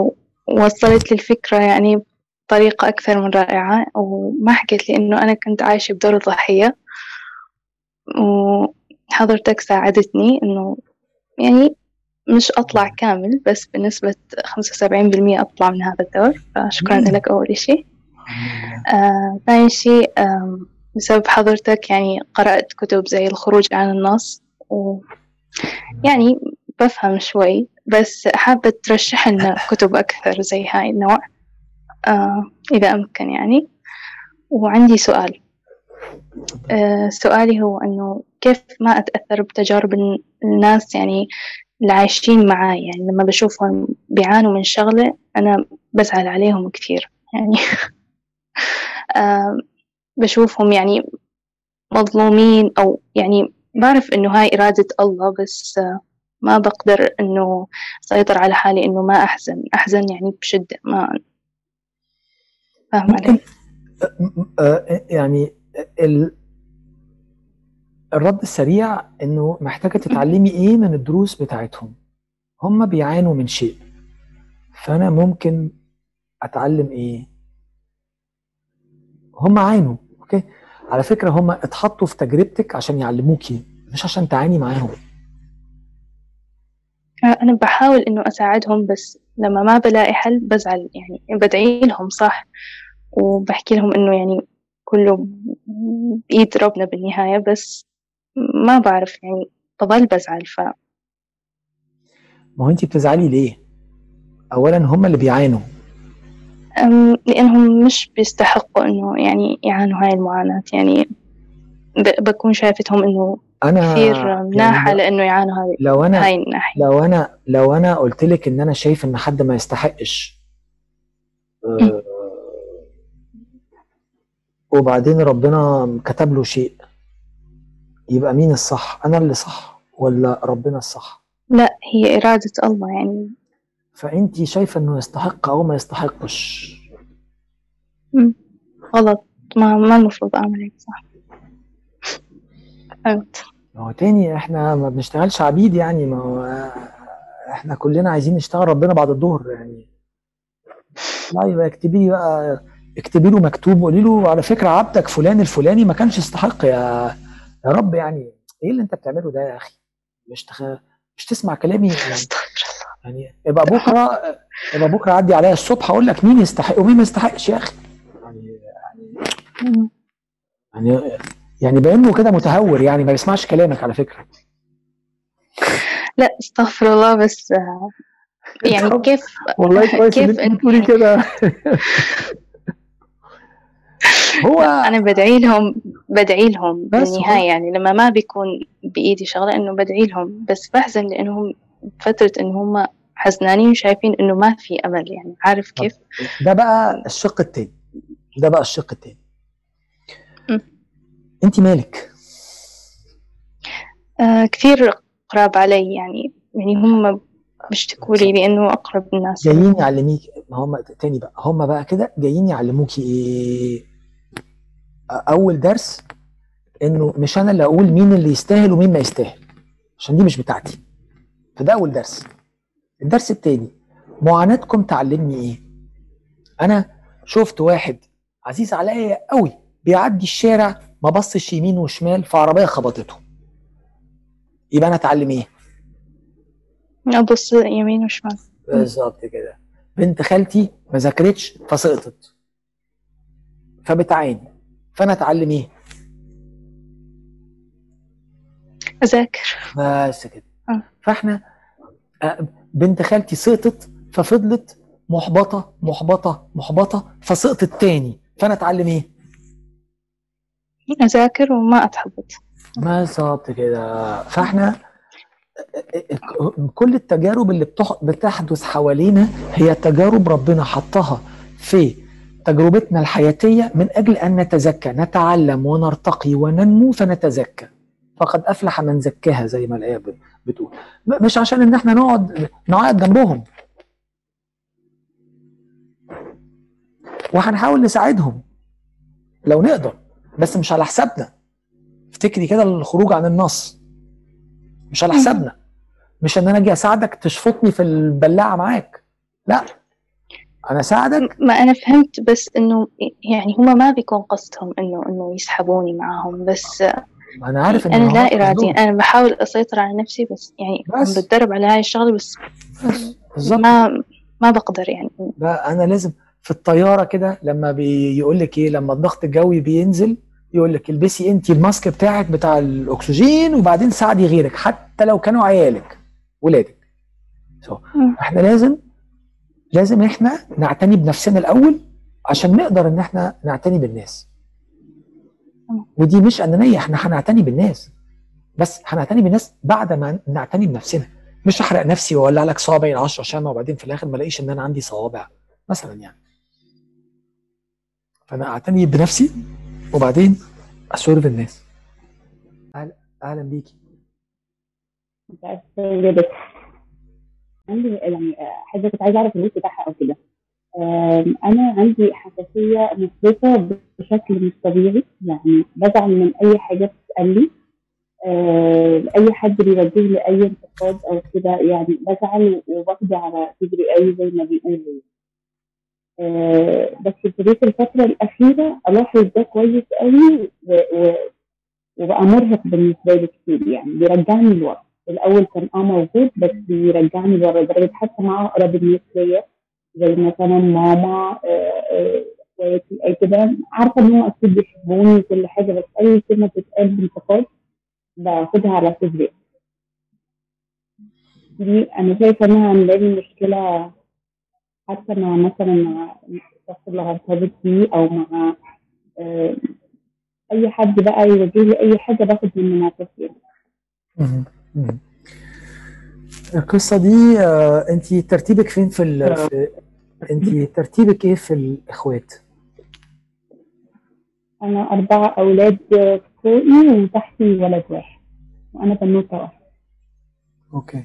ووصلت لي الفكرة يعني بطريقة أكثر من رائعة وما حكيت لي إنه أنا كنت عايشة بدور الضحية وحضرتك ساعدتني إنه يعني مش أطلع كامل بس بنسبة خمسة وسبعين بالمية أطلع من هذا الدور فشكرا. لك أول إشي. آه، ثاني شيء آم، بسبب حضرتك يعني قرأت كتب زي الخروج عن النص ويعني بفهم شوي بس حابة ترشح لنا كتب أكثر زي هاي النوع آه، إذا أمكن يعني. وعندي سؤال آه، سؤالي هو أنه كيف ما أتأثر بتجارب الناس يعني اللي عايشين معاي؟ يعني لما بشوفهم بيعانوا من شغلة أنا بزعل عليهم كثير يعني. آه، بشوفهم يعني مظلومين أو يعني بعرف إنه هاي إرادة الله بس آه، ما بقدر إنه أسيطر على حالي إنه ما أحزن. أحزن يعني بشدة ما فاهم علي؟ آه، يعني ال... الرد السريع إنه محتاجة تتعلمي إيه من الدروس بتاعتهم. هم بيعانوا من شيء. فأنا ممكن أتعلم إيه؟ هم عانوا أوكي؟ على فكرة هم اتحطوا في تجربتك عشان يعلموكي مش عشان تعاني معاهم. أنا بحاول إنه أساعدهم بس لما ما بلاقي حل بزعل يعني بدعي لهم صح؟ وبحكي لهم إنه يعني كله بإيد ربنا بالنهاية بس ما بعرف يعني بضل بزعل ف ما هو انت بتزعلي ليه؟ اولا هم اللي بيعانوا. لأنهم مش بيستحقوا إنه يعني يعانوا هاي المعاناة. يعني بكون شايفتهم إنه أنا كثير مناحة يعني لأنه يعانوا هاي لو أنا هاي الناحية. لو أنا لو أنا قلت لك إن أنا شايف إن حد ما يستحقش آه، وبعدين ربنا كتب له شيء يبقى مين الصح؟ أنا اللي صح ولا ربنا الصح؟ لا هي إرادة الله يعني. فانت شايفة إنه يستحق أو ما يستحقش؟ غلط. ما ما المفروض أعمل هيك صح. فهمت ما هو تاني إحنا ما بنشتغلش عبيد يعني ما هو إحنا كلنا عايزين نشتغل ربنا بعد الظهر يعني. لا يبقى اكتبي لي بقى اكتبي له مكتوب وقولي له على فكرة عبدك فلان الفلاني ما كانش يستحق يا يا رب يعني. إيه اللي أنت بتعمله ده يا أخي؟ مش تخ... مش تسمع كلامي يعني, أستغفر يعني يبقى بكره يبقى بكرة عدي عليا الصبح أقول لك مين يستحق ومين ما يستحقش يا أخي. يعني الله يعني يعني بأنه كده متهور يعني ما بيسمعش كلامك على فكرة. لا استغفر الله بس يعني كيف والله كويس إن كيف أنت بتقولي كده. هو أنا بدعي لهم بدعي لهم بس بالنهاية يعني لما ما بيكون بإيدي شغلة إنه بدعي لهم بس بحزن لأنهم فترة إن هم حزنانين وشايفين إنه ما في أمل يعني عارف كيف؟ ده بقى الشق التاني ده بقى الشق التاني. انت مالك؟ آه كثير قراب علي يعني يعني هم بيشتكوا لي لأنه أقرب الناس. جايين يعلميك. ما هم تاني بقى هم بقى كده جايين يعلموكي إيه؟ أول درس إنه مش أنا اللي أقول مين اللي يستاهل ومين ما يستاهل عشان دي مش بتاعتي. فده اول درس. الدرس التاني معاناتكم تعلمني إيه؟ أنا شفت واحد عزيز عليا قوي بيعدي الشارع ما بصش يمين وشمال فعربية خبطته. يبقى أنا أتعلم إيه؟ أبص يمين وشمال. بالظبط كده. بنت خالتي ما ذاكرتش فسقطت. فبتعاني. فأنا أتعلم إيه؟ أذاكر. بس كده. فاحنا آه، بنت خالتي سقطت ففضلت محبطة محبطة محبطة فسقطت تاني. فأنا أتعلم إيه؟ أذاكر وما أتحبط. بالظبط كده. فاحنا كل التجارب اللي بتح- بتحدث حوالينا هي تجارب ربنا حطها في تجربتنا الحياتية من أجل أن نتزكى نتعلم ونرتقي وننمو فنتزكى. فقد أفلح من زكاها زي ما الآية ب- بتقول مش عشان إن إحنا نقعد نعيط جنبهم. وهنحاول نساعدهم. لو نقدر. بس مش على حسابنا. افتكري كده الخروج عن النص. مش على حسابنا. مش إن أنا أجي أساعدك تشفطني في البلاعة معاك. لا. أنا أساعدك. ما أنا فهمت بس إنه يعني هم ما بيكون قصدهم إنه إنه يسحبوني معاهم بس ما أنا عارف ان أنا هو لا قصدهم. إراديا أنا بحاول أسيطر على نفسي بس يعني بس. بتدرب على هاي الشغلة بس بس بالظبط ما ما بقدر يعني بقى أنا لازم في الطيارة كده لما بيقول لك إيه لما الضغط الجوي بينزل يقول لك البسي انت الماسك بتاعك بتاع الأكسجين وبعدين ساعدي غيرك حتى لو كانوا عيالك ولادك so. إحنا لازم لازم إحنا نعتني بنفسنا الأول عشان نقدر إن إحنا نعتني بالناس. ودي مش أنانية إحنا هنعتني بالناس. بس هنعتني بالناس بعد ما نعتني بنفسنا. مش احرق نفسي واولع لك صوابعي العشرة شمع وبعدين في الآخر ما ألاقيش إن أنا عندي صوابع مثلا يعني. فأنا أعتني بنفسي وبعدين أسورف الناس. أهلا أهلا بيكي عندي يعني حاجة كنت عايزه أعرف الليست بتاعها أو كده. أنا عندي حساسية مفرطة بشكل مش طبيعي يعني بزعل من أي حاجة بتتقال لي. أي حد بيوجه لي أي انتقاد أو كده يعني بزعل وباخده على صدري قوي زي ما بيقولوا. بس ابتديت الفترة الأخيرة ألاحظ ده كويس قوي وبقى مرهق بالنسبة لي كتير يعني بيرجعني لورا. الأول كان آه موجود بس بيرجعني لورا لدرجة حتى مع أقرب الناس ليا. زي مثلا ماما آه، آه، أخواتي أي كده. عارفة إن هم أكيد بيحبوني وكل حاجة بس أي كلمة بتتقال بانتقاد باخدها على صدري. دي أنا شايفة إنها عاملة لي مشكلة حتى مع مثلا مع الشخص اللي هرتبط بيه أو مع آه، أي حد بقى يوجه لي أي حاجة باخد منه موقف. القصة دي آه، انت ترتيبك فين في, ال... في انت ترتيبك إيه في الإخوات؟ أنا أربعة أولاد فوقي وتحتي ولد واحد وأنا بنوتة واحدة. أوكي.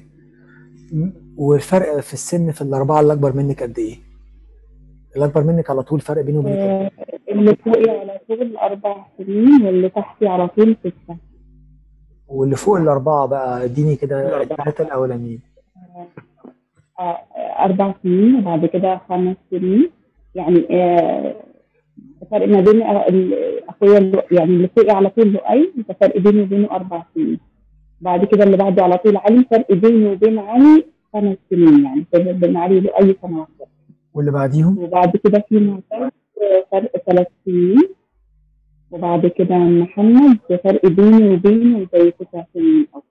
والفرق في السن في الأربعة اللي أكبر منك قد إيه؟ اللي أكبر منك على طول فرق بينه وبينك إيه؟ آه، اللي فوقي على طول أربع سنين واللي تحتي على طول ستة. واللي فوق الأربعة بقى اديني كده الثلاثة الاولانيين آه، أربع سنين وبعد كده خمس سنين. يعني آه، فرق ما بين آه، اللي- يعني اللي فوقي على طول لؤي فرق بيني وبينه أربع سنين. بعد كده اللي بعده على طول علي فرق بيني وبين علي خمس سنين يعني فرق بين علي لؤي سنة واحدة واللي بعديهم؟ وبعد كده في معتز فرق ثلاث سنين. وبعد كده محمد فرق بيني وبينه زي تسع سنين أو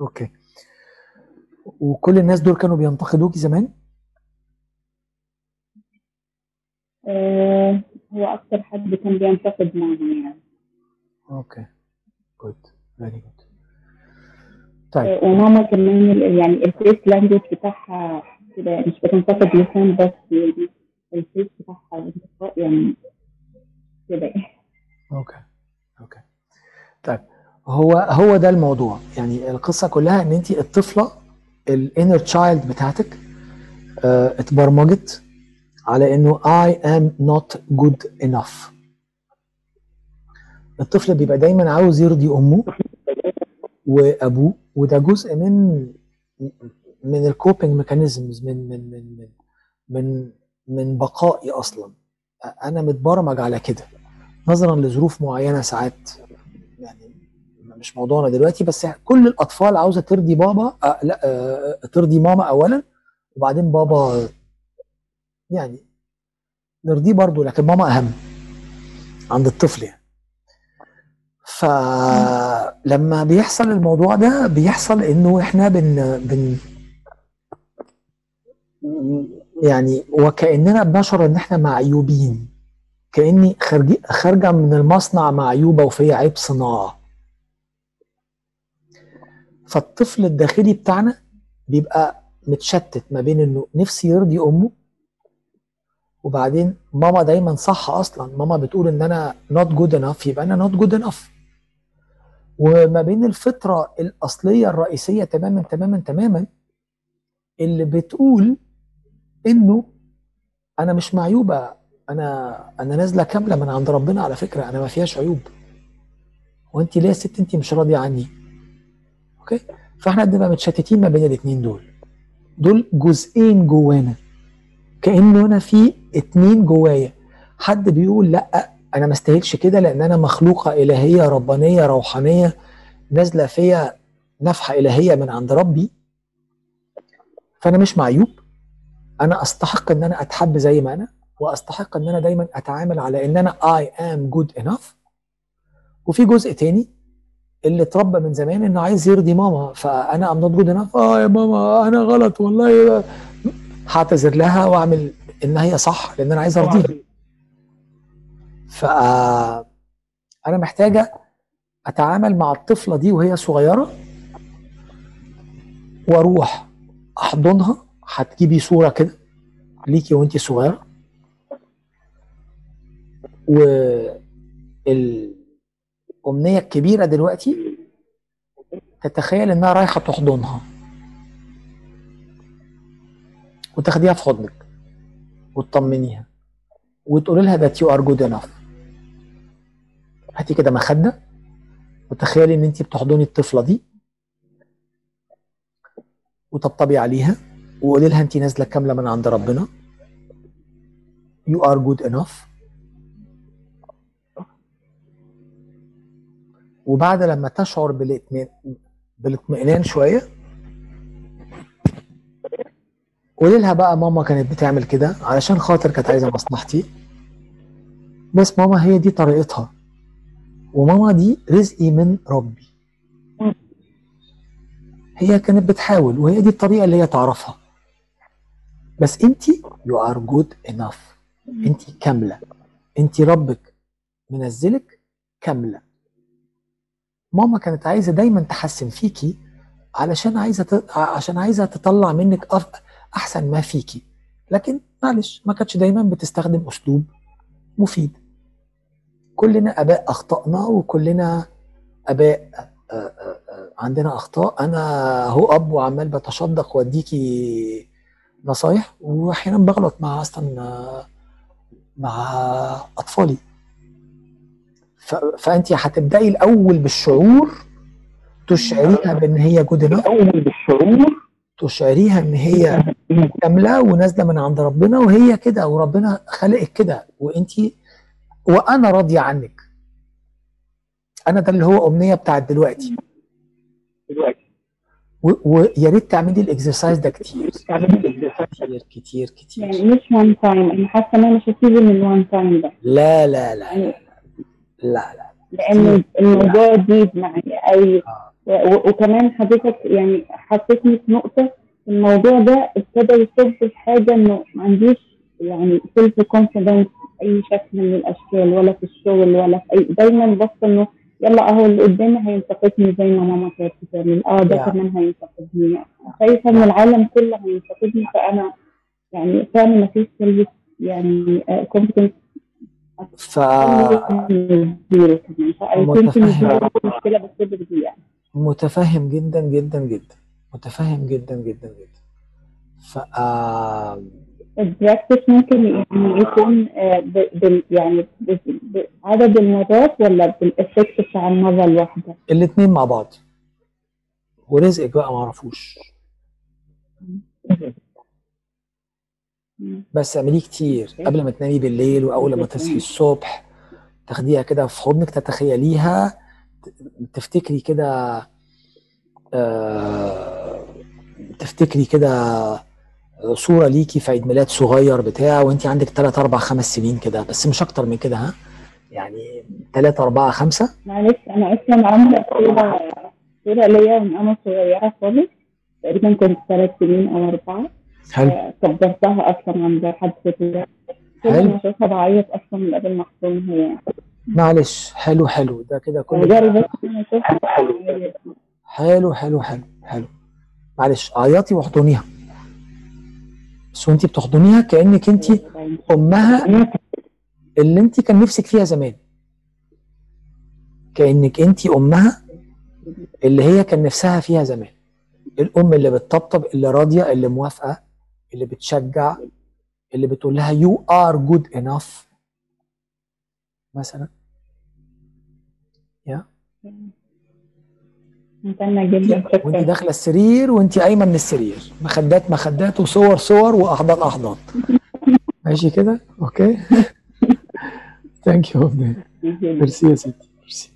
okay. وكل الناس دول كانوا بينتقدوكي زمان؟ آه، هو أكتر حد كان بينتقد معهم يعني okay. good very good طيب. آه، وماما كمان يعني ال face language بتاعها كده مش بتنتقد لسان بس يعني ال face بتاعها يعني كده. okay. okay. طيب. هو هو ده الموضوع. يعني القصة كلها إن انت الطفلة ال inner child بتاعتك آه، اتبرمجت على إنه I am not good enough. الطفل بيبقى دايما عاوز يرضي أمه وأبوه وده جزء من من ال coping mechanisms من من من من من من بقائي أصلا. أنا متبرمج على كده نظرا لظروف معينة ساعات يعني مش موضوعنا دلوقتي بس كل الأطفال عاوزة ترضي بابا آه لا آه ترضي ماما اولا وبعدين بابا يعني نرضيه برضو لكن ماما أهم عند الطفل يعني. فلما بيحصل الموضوع ده بيحصل إنه إحنا بن بن يعني وكأننا بنشعر إن إحنا معيوبين كأني خارجي خارجة من المصنع معيوبة وفي عيب صناعة. فالطفل الداخلي بتاعنا بيبقى متشتت ما بين إنه نفسي يرضي أمه وبعدين ماما دايما صح أصلا. ماما بتقول إن أنا not good enough يبقى أنا not good enough. وما بين الفطرة الأصلية الرئيسية تماما تماما تماما اللي بتقول إنه أنا مش معيوبة. أنا أنا نازلة كاملة من عند ربنا على فكرة أنا ما فيهاش عيوب. وانت ليه يا ست انت مش راضية عني؟ أوكي؟ فإحنا بنبقى متشتتين ما بين الاثنين دول. دول جزئين جوانا. كانه أنا في اتنين جوايا. حد بيقول لأ أنا ما استاهلش كده لأن أنا مخلوقة إلهية ربانية روحانية نازلة فيا نفحة إلهية من عند ربي. فأنا مش معيوب. أنا أستحق إن أنا أتحب زي ما أنا وأستحق إن أنا دايما أتعامل على إن أنا I am good enough. وفي جزء تاني اللي اتربى من زمان إنه عايز يرضي ماما. فأنا am not good enough آه يا ماما أنا غلط والله. هعتذر لها وأعمل إن هي صح لأن أنا عايز أرضيها. ف أنا محتاجة أتعامل مع الطفلة دي وهي صغيرة وأروح أحضنها. هتجيبي صورة كده ليكي وأنتي صغيرة. والامنيه الكبيرة دلوقتي تتخيل إنها رايحة تحضنها. وتاخديها في حضنك. وتطمنيها. وتقولي لها that you are good enough. هاتي كده مخدة. وتخيلي إن انت بتحضني الطفلة دي. وطبطبي عليها. وقولي لها انت نازلة كاملة من عند ربنا. You are good enough. وبعد لما تشعر بالاطمئنان بالاطمئنان شوية. قولي لها بقى ماما كانت بتعمل كده علشان خاطر كانت عايزة مصلحتي. بس ماما هي دي طريقتها. وماما دي رزقي من ربي. هي كانت بتحاول وهي دي الطريقة اللي هي تعرفها. بس انت you are good enough. انت كاملة. انت ربك منزلك كاملة. ماما كانت عايزة دايما تحسن فيكي علشان عايزة ت... عشان عايزة تطلع منك أف... أحسن ما فيكي. لكن معلش ما كانتش دايما بتستخدم أسلوب مفيد. كلنا أباء أخطأنا وكلنا أباء آه، آه، آه، عندنا أخطاء. أنا هو أب وعمال بتشدق وأديكي نصايح واحيانا بغلط مع أصلا مع أطفالي. فانت هتبداي الأول بالشعور تشعريها بأن هي good الأول بالشعور. تشعريها أن هي كاملة ونازلة من عند ربنا وهي كده وربنا خلقك كده. وانت وأنا راضية عنك. أنا ده اللي هو أمنية بتاعت دلوقتي. و- ويا ريت تعملي ال exercise ده كتير. كتير كتير كتير. يعني مش one time أنا حاسة إن أنا مش هسيب من ال one time ده. لا لا لا. يعني لا لا لأن الموضوع جديد معي قوي آه. وكمان حضرتك يعني حطيتني في نقطة الموضوع ده ابتدى يصب في حاجة إنه ما عنديش يعني self confidence أي شكل من الأشكال ولا في الشغل ولا في أي دايما بص إنه يلا أهو اللي قدامي هينتقدني زي ما ماما كانت بتعمل آه ده. كمان هينتقدني شايفة إن العالم كله هينتقدني فأنا يعني فعلا ما فيش self يعني competence ف متفهم. متفهم جدا جدا جدا متفهم جدا جدا جدا ف ال practice ممكن يكون يعني بعدد المرات ولا بال effect بتاع المره الواحده الاتنين مع بعض ورزقك بقى معرفوش مم. بس اعمليه كتير. قبل ما تنامي بالليل واول ما تصحي الصبح تاخديها كده في حضنك تتخيليها تفتكري كده آه، تفتكري كده صورة ليكي في عيد ميلاد صغير بتاع وانت عندك 3 4 5 سنين كده بس مش أكتر من كده ها؟ يعني 3 4 5 معلش أنا أصلا عامله صوره صوره ليا من أنا صغيرة خالص. تقريبا كنت ثلاث سنين أو أربعة. حلو آه، كبرتها أصلا عند حد كده كل حلو. ما اشوفها بعيط أصلا من قبل ما احضنها يعني معلش حلو حلو. ده كده كله مجرد اشوفها حلو حلو. حلو حلو معلش عيطي واحضنيها بس وانت بتحضنيها كأنك انت أمها اللي انت كان نفسك فيها زمان. كأنك انت أمها اللي هي كان نفسها فيها زمان. الأم اللي بتطبطب اللي راضية اللي موافقة. اللي بتشجع اللي بتقول لها you are good enough. مثلا. ممتنة جدا. وانت داخلة السرير وانت قايمة من السرير. مخدات مخدات وصور صور وأحضان أحضان. ماشي كده؟ okay. thank you merci يا ستي. ميرسي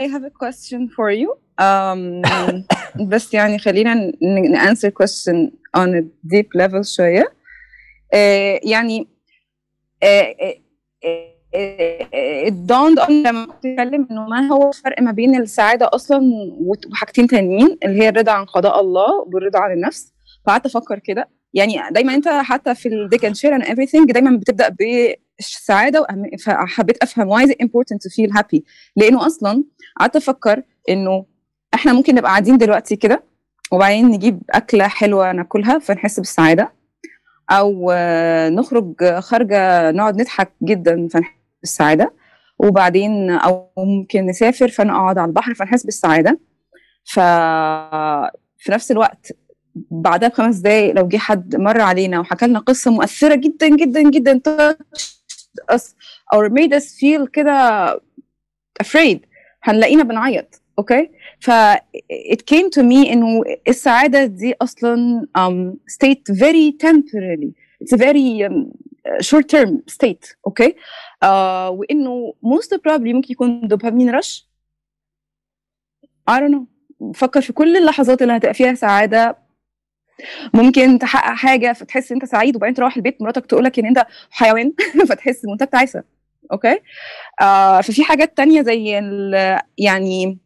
I have a question for you. Um, بس يعني خلينا ن- ن- answer question on a deep level شوية. آه، يعني it dawned on لما كنت بتكلم إنه ما هو الفرق ما بين السعادة أصلا وحاجتين تانيين اللي هي الرضا عن قضاء الله والرضا عن النفس. فقعدت أفكر كده يعني دايما أنت حتى في they can share and everything دايما بتبدأ بالسعاده فحبيت أفهم why is it important to feel happy لأنه أصلا قعدت أفكر إنه إحنا ممكن نبقى قاعدين دلوقتي كده وبعدين نجيب أكلة حلوة ناكلها فنحس بالسعادة. أو آه، نخرج خارجة نقعد نضحك جدا فنحس بالسعادة. وبعدين أو ممكن نسافر فنقعد على البحر فنحس بالسعادة. ف في نفس الوقت بعدها بخمس دقايق لو جه حد مر علينا وحكى لنا قصة مؤثرة جدا جدا جدا touched us or made us feel كده afraid هنلاقينا بنعيط. okay ف it came to me انه السعادة دي أصلا um, state very temporarily. It's a very um, short term state. okay uh, وإنه most probably ممكن يكون دوبامين rush I don't know. فكر في كل اللحظات اللي هتبقى فيها سعادة. ممكن تحقق حاجة فتحس أنت سعيد وبعدين تروح البيت مراتك تقول لك إن أنت حيوان فتحس إن أنت تعيسه okay آه ففي حاجات تانية زي يعني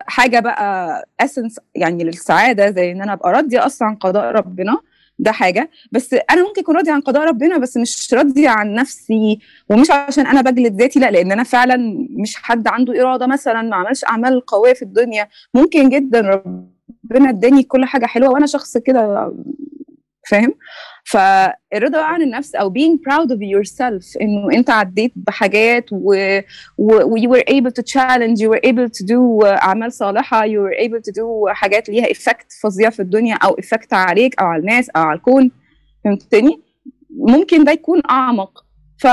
حاجة بقى essence يعني للسعادة زي إن أنا أبقى راضية أصلا عن قضاء ربنا. ده حاجة. بس أنا ممكن أكون راضية عن قضاء ربنا بس مش راضية عن نفسي. ومش عشان أنا بجلد ذاتي لأ لأن أنا فعلا مش حد عنده إرادة مثلا ما عملش أعمال قوية في الدنيا. ممكن جدا ربنا اداني كل حاجة حلوة وأنا شخص كده فاهم؟ فالرضا عن النفس أو being proud of yourself إنه أنت عديت بحاجات و, و, you were able to challenge you were able to do أعمال صالحة you were able to do حاجات ليها effect فظيع في الدنيا أو effect عليك أو على الناس أو على الكون. فهمتني؟ ممكن ده يكون أعمق. ف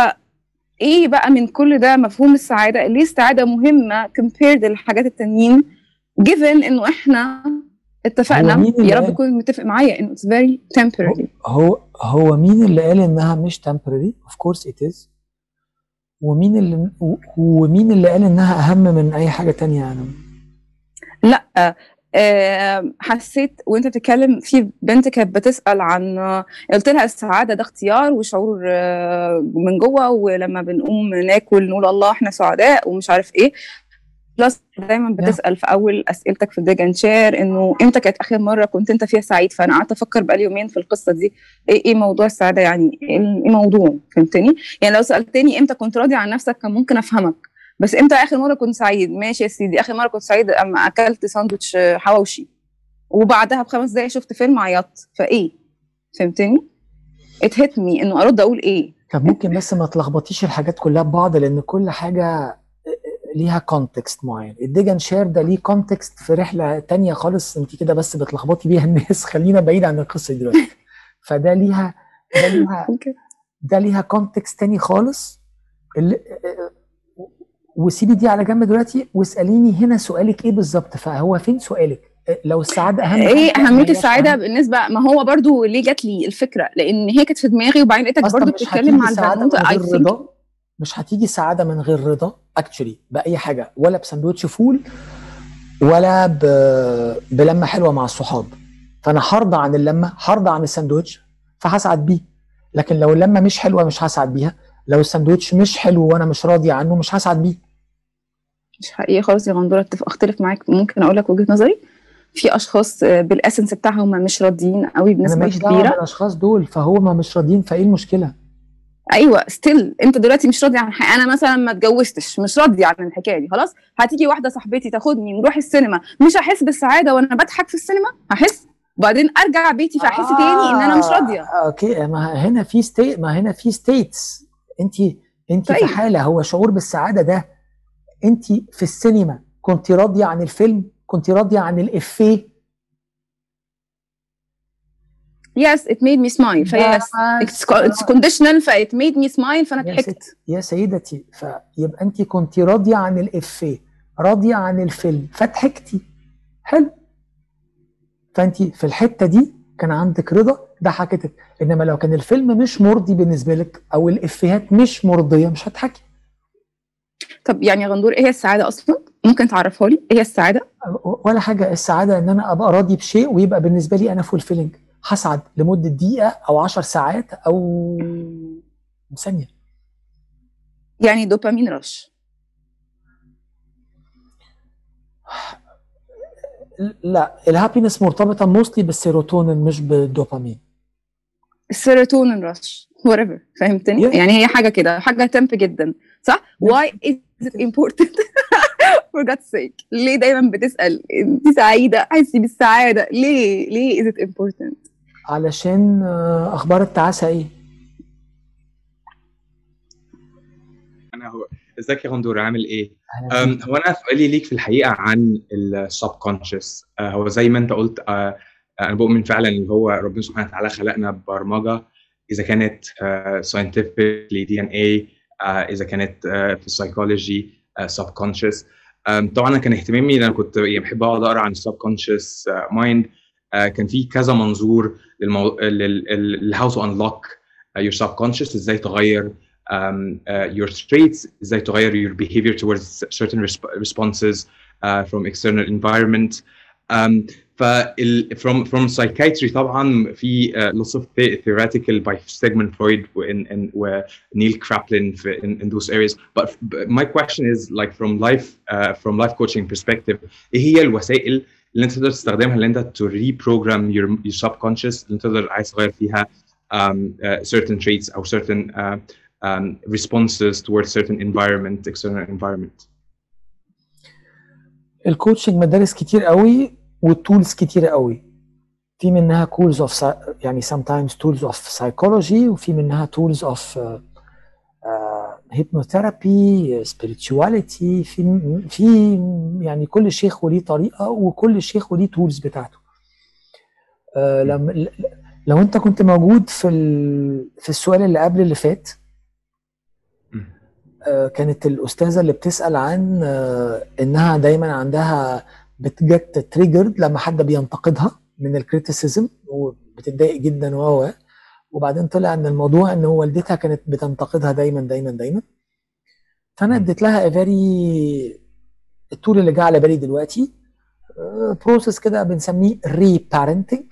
إيه بقى من كل ده مفهوم السعادة؟ ليه السعادة مهمة compared للحاجات التانيين؟ given إنه إحنا اتفقنا. يا رب؟ تكون متفق معايا إنه it's very temporary. هو هو مين اللي قال إنها مش temporary of course it is. ومين اللي ومين اللي قال إنها أهم من أي حاجة تانية يعني لا آه، حسيت وأنت بتتكلم في بنت كانت بتسأل عن قلت لها السعادة ده اختيار وشعور آه، من جوه ولما بنقوم ناكل نقول الله إحنا سعداء ومش عارف إيه. plus دايما بتسأل في أول أسئلتك في Dig and Share إنه إمتى كانت آخر مرة كنت أنت فيها سعيد؟ فأنا قعدت أفكر بقالي يومين في القصة دي إيه إيه موضوع السعادة يعني؟ إيه إيه موضوع فهمتني؟ يعني لو سألتني إمتى كنت راضي عن نفسك كان ممكن أفهمك. بس إمتى آخر مرة كنت سعيد؟ ماشي يا سيدي آخر مرة كنت سعيد أما أكلت ساندوتش حواوشي وبعدها بخمس دقايق شفت فيلم عيطت. فإيه؟ فهمتني؟ it hit me إنه أرد أقول إيه؟ طب ممكن بس ما تلخبطيش الحاجات كلها ببعض لأن كل حاجة ليها context معين. ال Dig and Share ده ليه context في رحلة تانية خالص انت كده بس بتلخبطي بيها الناس. خلينا بعيد عن القصة دلوقتي. فده ليها ده ليها ده ليها context تاني خالص. وسيبي دي على جنب دلوقتي واسأليني هنا سؤالك إيه بالظبط. فهو فين سؤالك؟ لو السعادة أهم إيه أهمية السعادة. بالنسبة ما هو برضو ليه جات لي الفكرة؟ لأن هي كانت في دماغي وبعدين لقيتك برضو بتتكلم مع هتيجي مش هتيجي سعادة من غير رضا actually بأي حاجة ولا بسندوتش فول ولا ب... بلمة حلوة مع الصحاب. فأنا هرضى عن اللمة هرضى عن السندوتش فهسعد بيه. لكن لو اللمة مش حلوة مش هسعد بيها. لو السندوتش مش حلو وأنا مش راضي عنه مش هسعد بيه. مش حقيقي خالص يا غندورة أختلف معاك. ممكن أقول لك وجهة نظري؟ في أشخاص آه، بال essence بتاعهم مش راضيين قوي أنا بنسبة ماليش دعوة كبيرة. بالأشخاص دول فهم مش راضيين فإيه المشكلة؟ أيوه still أنت دلوقتي مش راضي عن حاجة أنا مثلا ما اتجوزتش مش راضي عن الحكاية دي خلاص؟ هتيجي واحدة صاحبتي تاخدني نروح السينما مش هحس بالسعادة وأنا بضحك في السينما؟ هحس؟ وبعدين أرجع بيتي فاحس تاني إن أنا مش راضية. آه، okay ما هنا في state ما هنا في states أنت أنت في طيب. حالة هو شعور بالسعادة ده. أنت في السينما كنت راضية عن الفيلم؟ كنت راضية عن الإفيه؟ Yes it made me smile. فيس it's, co- it's conditional ف it made me smile فانا ضحكت يا سيدتي فيبقى انت كنت راضية عن الإفيه راضية عن الفيلم فضحكتي حلو. فانت في الحتة دي كان عندك رضا ضحكتك إنما لو كان الفيلم مش مرضي بالنسبة لك أو الإفيهات مش مرضية مش هتضحكي طب يعني يا غندور إيه هي السعادة أصلا؟ ممكن تعرفها لي؟ إيه هي السعادة؟ ولا حاجة. السعادة إن أنا أبقى راضي بشيء ويبقى بالنسبة لي أنا full هسعد لمدة دقيقة أو 10 ساعات أو ثانية. يعني دوبامين rush. لا ال happiness مرتبطة mostly بالسيروتونين مش بالدوبامين. السيروتونين rush whatever فهمتني؟ Yeah. يعني هي حاجة كده حاجة temp جدا صح؟ Why is it important for God's sake ليه دايما بتسأل؟ انت سعيدة؟ حسي بالسعادة. ليه؟ ليه is it important علشان آه، أخبار التعاسة إيه؟ أنا هو إزيك يا غندور؟ عامل إيه؟ هو أنا سؤالي ليك في الحقيقة عن السب كونشس هو زي ما أنت قلت آه، أنا بؤمن فعلا إن هو ربنا سبحانه وتعالى خلقنا ببرمجه إذا كانت scientifically DNA إذا كانت آه، في ال psychology subconscious طبعا أنا كان اهتمامي إن أنا كنت يعني بحب أقعد أقرأ عن ال subconscious mind كان في كذا منظور للمو... لل how to unlock your subconscious إزاي تغير um, uh, your traits إزاي تغير your behavior towards certain resp- responses uh, from external environment um, فال from from psychiatry طبعا في uh, lots of the- theoretical by Sigmund Freud and and Neil Kraplin in, in those areas but, my question is like from life uh, from life coaching perspective إيه هي الوسائل اللي انت تقدر تستخدمها اللي انت to reprogram your, your subconscious اللي انت تقدر عايز تغير فيها um, uh, certain traits او certain uh, um, responses towards certain environment external environment الكوتشنج مدارس كتير قوي والتولز كتير قوي في منها تولز اوف يعني sometimes tools of psychology وفي منها tools of uh, hypnotherapy spirituality في في يعني كل شيخ وليه طريقة وكل شيخ وليه tools بتاعته. uh, لما لو انت كنت موجود في في السؤال اللي قبل اللي فات آه، كانت الأستاذة اللي بتسأل عن آه، إنها دايما عندها بت get triggered لما حد بينتقدها من ال criticism وبتتضايق جدا و وبعدين طلع إن الموضوع إن والدتها كانت بتنتقدها دايما دايما دايما. فأنا اديت لها very ال tool اللي جه على بالي دلوقتي process كده بنسميه reparenting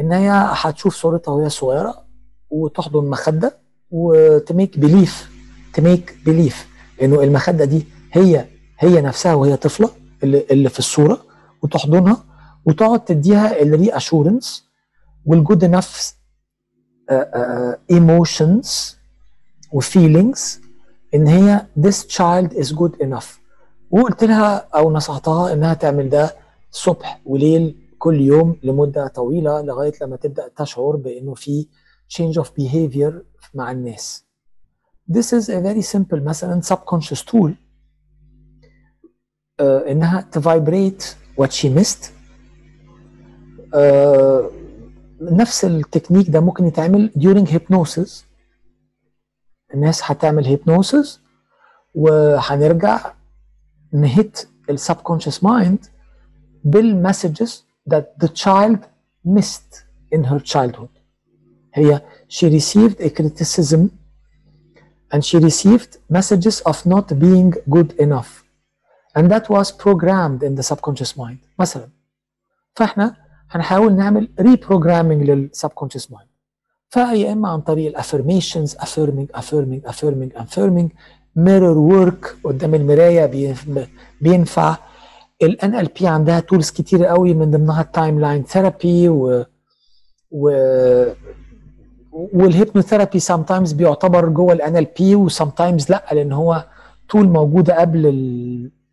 إن هي هتشوف صورتها وهي صغيرة وتحضن مخدة وت make believe ت make believe إنه المخدة دي هي هي نفسها وهي طفلة اللي, اللي في الصورة وتحضنها وتقعد تديها ال reassurance وال good enough emotions و feelings إن هي this child is good enough. وقلت لها أو نصحتها إنها تعمل ده صبح وليل كل يوم لمدة طويلة لغاية لما تبدأ تشعر بإنه في change of behavior مع الناس. This is a very simple مثلا subconscious tool. Uh, إنها ت vibrate what she missed. Uh, نفس التكنيك ده ممكن يتعمل during hypnosis الناس هتعمل hypnosis وهنرجع ن hit ال subconscious mind بال messages that the child missed in her childhood هي she received a criticism and she received messages of not being good enough and that was programmed in the subconscious mind مثلا فاحنا هنحاول نعمل reprogramming للسبكونشس مايند فيا إما عن طريق الافirmations affirming affirming affirming affirming mirror work قدام المراية بي- بينفع. ال NLP عندها tools كتير قوي من ضمنها ال timeline therapy و و وال hypnotherapy sometimes بيعتبر جوه ال NLP و sometimes لأ لأن هو tool موجودة قبل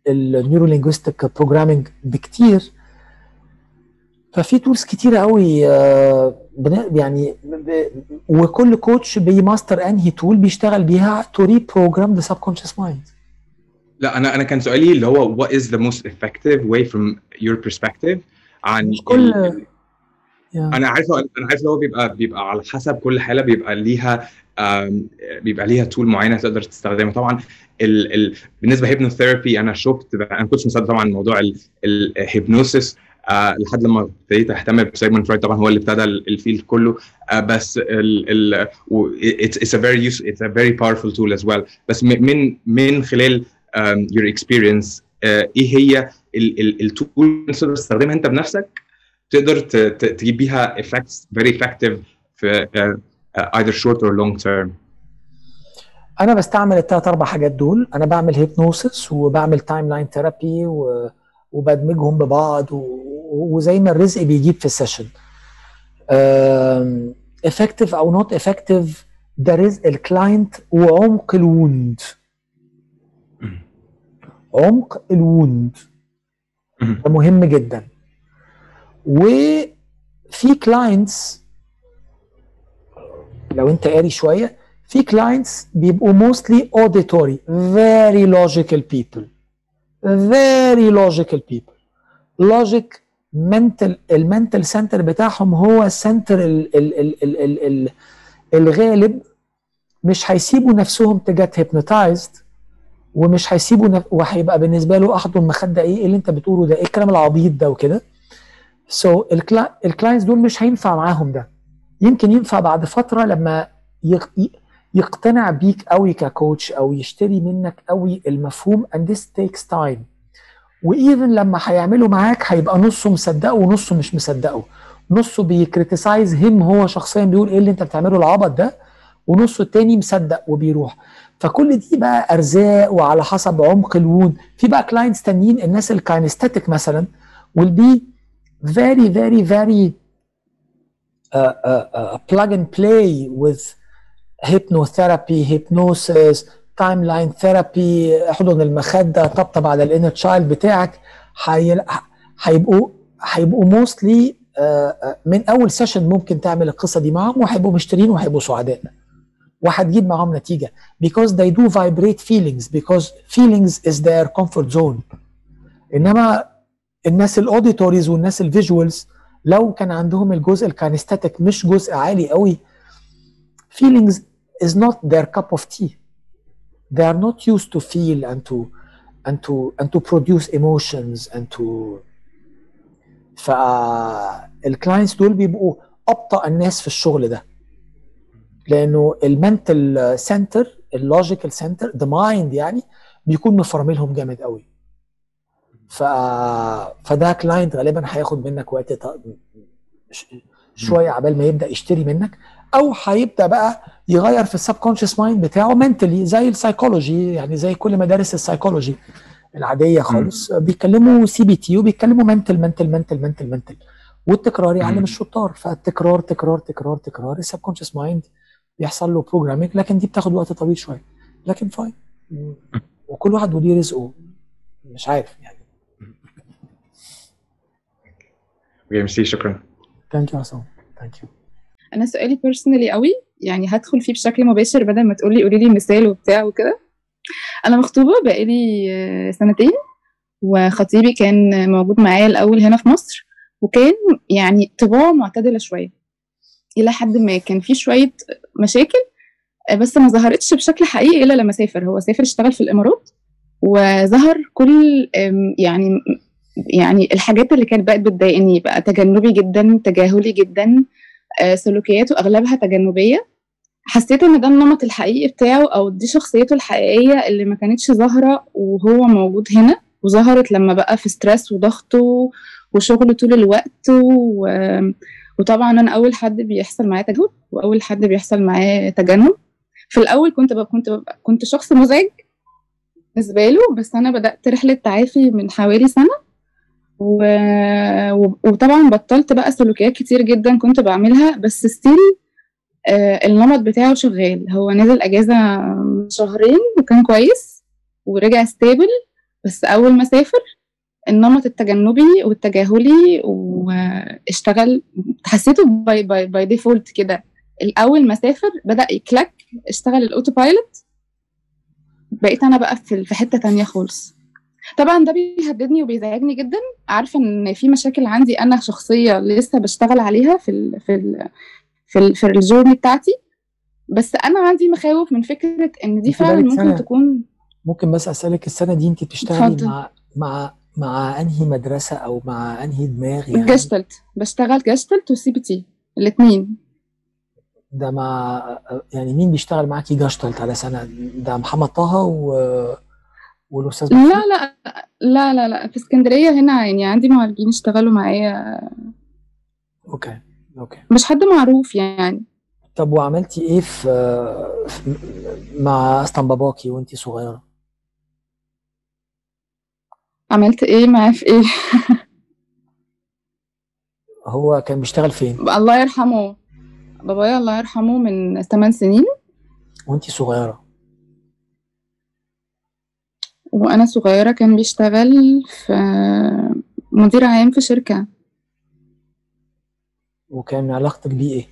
ال neuro linguistic programming بكتير. ففي tools كتيرة قوي آه، يعني وكل coach بي master انهي tool بيشتغل بيها to reprogram the subconscious mind لا أنا أنا كان سؤالي اللي هو what is the most effective way from your perspective عن مش كل ال- yeah. أنا عارف أنا عارف هو بيبقى بيبقى على حسب كل حالة بيبقى ليها بيبقى ليها tool معينة تقدر تستخدمها. طبعا ال ال بالنسبة hypnotherapy أنا شفت أنا كنت مصدق طبعا موضوع ال hypnosis آه لحد لما ابتديت اهتم ب Sigmund Freud طبعا هو اللي ابتدى ال- ال field كله. آه بس ال ال و- it's, a very use it's a very powerful tool as well. بس من من خلال um, your experience آه إيه هي ال tool اللي تقدر تستخدمها انت بنفسك؟ تقدر تجيب بيها effects very effective في uh, either short or long term. أنا بستعمل الثلاث أربع حاجات دول. أنا بعمل hypnosis وبعمل timeline therapy وبدمجهم ببعض وزي ما الرزق بيجيب في ال session. effective أو not effective ده رزق ال client وعمق ال wound عمق ال wound ده مهم جدا. وفي clients لو أنت قاري شوية في clients بيبقوا mostly auditory very logical people. Very logical people. Logic mental ال mental center بتاعهم هو ال center ال ال ال ال ال ال الغالب. مش هيسيبوا نفسهم to get hypnotized ومش هيسيبوا نف... وهيبقى بالنسبة له احضن مخدة إيه؟ اللي أنت بتقوله ده؟ إيه الكلام العبيط ده وكده؟ so so الكلا... ال clients دول مش هينفع معاهم ده. يمكن ينفع بعد فترة لما يق... يقتنع بيك قوي ك coach أو يشتري منك قوي المفهوم and this takes time. و even لما هيعملوا معاك هيبقى نصه مصدقه ونصه مش مصدقه. نصه بي criticize him هو شخصيا بيقول إيه اللي أنت بتعمله العبط ده؟ ونصه التاني مصدق وبيروح. فكل دي بقى أرزاق وعلى حسب عمق ال wound في بقى clients تانيين الناس ال kinesthetic مثلا will be very very very uh, uh, uh, plug and play with hypnotherapy hypnosis timeline therapy احضن المخدة طبطب على ال inner child بتاعك هي- هيبقوا هيبقوا mostly من أول session ممكن تعمل القصة دي معاهم وهيبقوا مشترين وهيبقوا سعداء. وهتجيب معاهم نتيجة. Because they do vibrate feelings because feelings is their comfort zone. إنما الناس ال auditories والناس ال visuals لو كان عندهم الجزء ال kinesthetic مش جزء عالي قوي feelings is not their cup of tea. They are not used to feel and to and to and to produce emotions and to فال clients دول بيبقوا أبطأ الناس في الشغل ده. لأنه ال mental center ال logical center the mind يعني بيكون مفرملهم جامد قوي. ف فده client غالبا هياخد منك وقت شوية عبال ما يبدأ يشتري منك أو هيبدأ بقى يغير في ال subconscious mind بتاعه mentally زي السايكولوجي يعني زي كل مدارس السايكولوجي العادية خالص. بيتكلموا CBT وبيتكلموا mental mental mental mental mental والتكرار يعلم. الشطار. فالتكرار تكرار تكرار تكرار ال subconscious mind بيحصل له programming لكن دي بتاخد وقت طويل شوية. لكن fine وكل واحد وليه رزقه. مش عارف يعني. okay merci شكرا. thank you عصام. thank you أنا سؤالي personally قوي. يعني هدخل فيه بشكل مباشر بدل ما تقولي قولي لي مثال وبتاع وكده. أنا مخطوبة بقالي آه، سنتين وخطيبي كان موجود معايا الأول هنا في مصر وكان يعني طباعه معتدلة شوية. إلى حد ما كان في شوية مشاكل آه، بس ما ظهرتش بشكل حقيقي إلا لما سافر. هو سافر اشتغل في الإمارات وظهر كل يعني يعني الحاجات اللي كانت بقت بتضايقني بقى تجنبي جدا تجاهلي جدا سلوكياته أغلبها تجنبية. حسيت إن ده النمط الحقيقي بتاعه أو دي شخصيته الحقيقية اللي ما كانتش ظاهرة وهو موجود هنا وظهرت لما بقى في ستريس وضغطه وشغله طول الوقت و... وطبعا أنا أول حد بيحصل معاه تجاهل وأول حد بيحصل معاه تجنب. في الأول كنت بقى كنت ببقى كنت شخص مزعج بالنسبة له بس أنا بدأت رحلة تعافي من حوالي سنة وطبعا بطلت بقى سلوكيات كتير جدا كنت بعملها بس still آه النمط بتاعه شغال. هو نزل أجازة شهرين وكان كويس ورجع stable بس أول ما سافر النمط التجنبي والتجاهلي واشتغل حسيته by by by default كده. الأول ما سافر بدأ يكلك اشتغل ال autopilot بقيت أنا بقى في حتة تانية خالص. طبعا ده بيهددني وبيزعجني جدا. عارفة إن في مشاكل عندي أنا شخصية لسه بشتغل عليها في ال في ال في ال في ال journey بتاعتي. بس أنا عندي مخاوف من فكرة إن دي فعلا ممكن سنة تكون ممكن بس أسألك السنة دي أنت بتشتغلي. مع مع مع أنهي مدرسة أو مع أنهي دماغ يعني؟ جاشتلت بشتغل Gestalt و CBT الاثنين ده مع يعني مين بيشتغل معاكي جاشتلت على سنة؟ ده محمد طه و... والأستاذ؟ لا لا لا لا لا في اسكندرية هنا يعني عندي معالجين اشتغلوا معايا. okay okay. مش حد معروف يعني. طب وعملتي إيه في, مع اسطن باباكي وانتي صغيرة؟ عملت إيه معاه في إيه؟ هو كان بيشتغل فين؟ الله يرحمه. بابايا الله يرحمه من 8 سنين. وانتي صغيرة؟ وأنا صغيرة كان بيشتغل في مدير عام في شركة. وكان علاقتك بيه إيه؟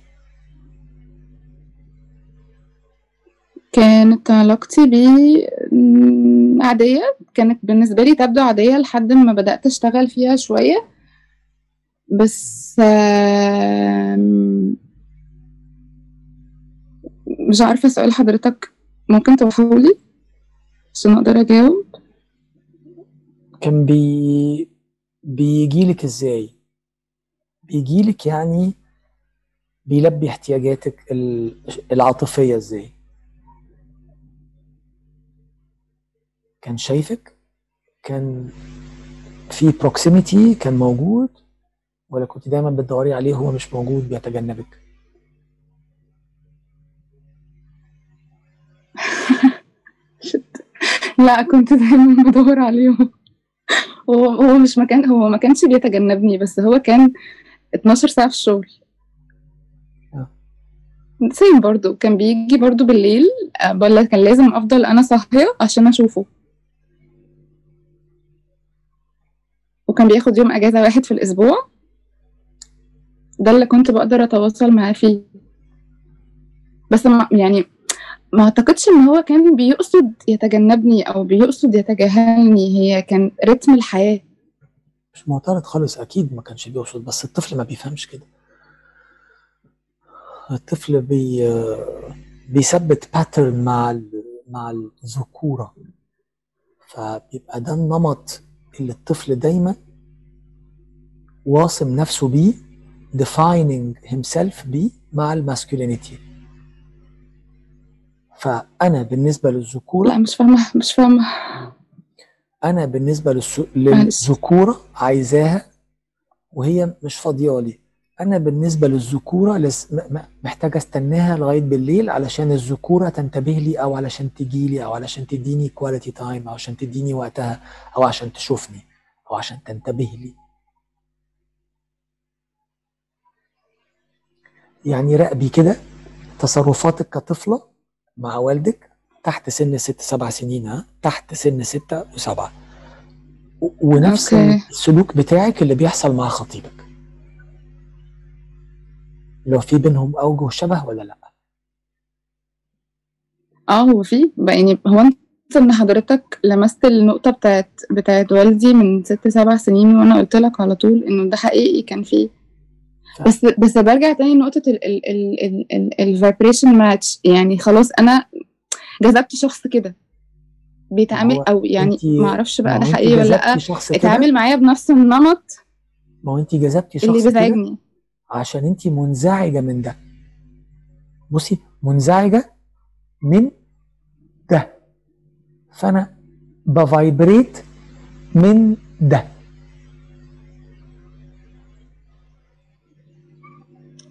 كانت علاقتي بيه عادية كانت بالنسبة لي تبدو عادية لحد ما بدأت أشتغل فيها شوية. بس مش عارفة سؤال حضرتك ممكن توضحهولي عشان أقدر أجاوب. كان بي بيجيلك إزاي؟ بيجيلك يعني بيلبي احتياجاتك ال- العاطفية إزاي؟ كان شايفك؟ كان في بروكسيميتي كان موجود؟ ولا كنت دايما بتدوري عليه هو مش موجود بيتجنبك؟ لا كنت دايما بدور عليهم. هو هو مش مكان هو ما كانش بيتجنبني بس هو كان 12 ساعة في الشغل. آه. سيم برضو كان بيجي برضو بالليل آه، ولا كان لازم أفضل أنا صاحية عشان أشوفه. وكان بياخد يوم أجازة واحد في الأسبوع. ده اللي كنت بقدر أتواصل معاه فيه. بس ما يعني ما أعتقدش إن هو كان بيقصد يتجنبني أو بيقصد يتجاهلني هي كان رتم الحياة. مش معترض خالص أكيد ما كانش بيقصد بس الطفل ما بيفهمش كده. الطفل بي بيثبت pattern مع ال- مع الذكورة. فبيبقى ده النمط اللي الطفل دايما واصم نفسه بيه defining himself بيه مع ال masculinity فأنا بالنسبة للذكورة لا مش فاهمة مش فاهمة. أنا بالنسبة للس... للذكورة عايزاها وهي مش فاضيالي أنا بالنسبة للذكورة لس... محتاجة أستناها لغاية بالليل علشان الذكورة تنتبه لي أو علشان تجي لي أو علشان تديني quality time أو عشان تديني وقتها أو عشان تشوفني أو عشان تنتبه لي. يعني راقبي كده تصرفاتك كطفلة مع والدك تحت سن ست سبع سنين ها؟ تحت سن ستة وسبعة. ونفس okay. السلوك بتاعك اللي بيحصل مع خطيبك. لو في بينهم أوجه شبه ولا لأ؟ آه هو في. يعني هو أنت ان حضرتك لمست النقطة بتاعت بتاعت والدي من ست سبع سنين وأنا قلت لك على طول إنه ده حقيقي كان فيه ف- بس بس برجع تاني لنقطة ال ال ال ال ال ال vibration match يعني خلاص أنا جذبت شخص كده. بيتعامل أو يعني ما أعرفش بقى ده حقيقي ولا لأ. اتعامل معايا بنفس النمط ما هو انت جذبتي اللي شخص كده بيزعجني. عشان انت منزعجة من ده. بصي منزعجة من ده. فأنا ب vibrate من ده.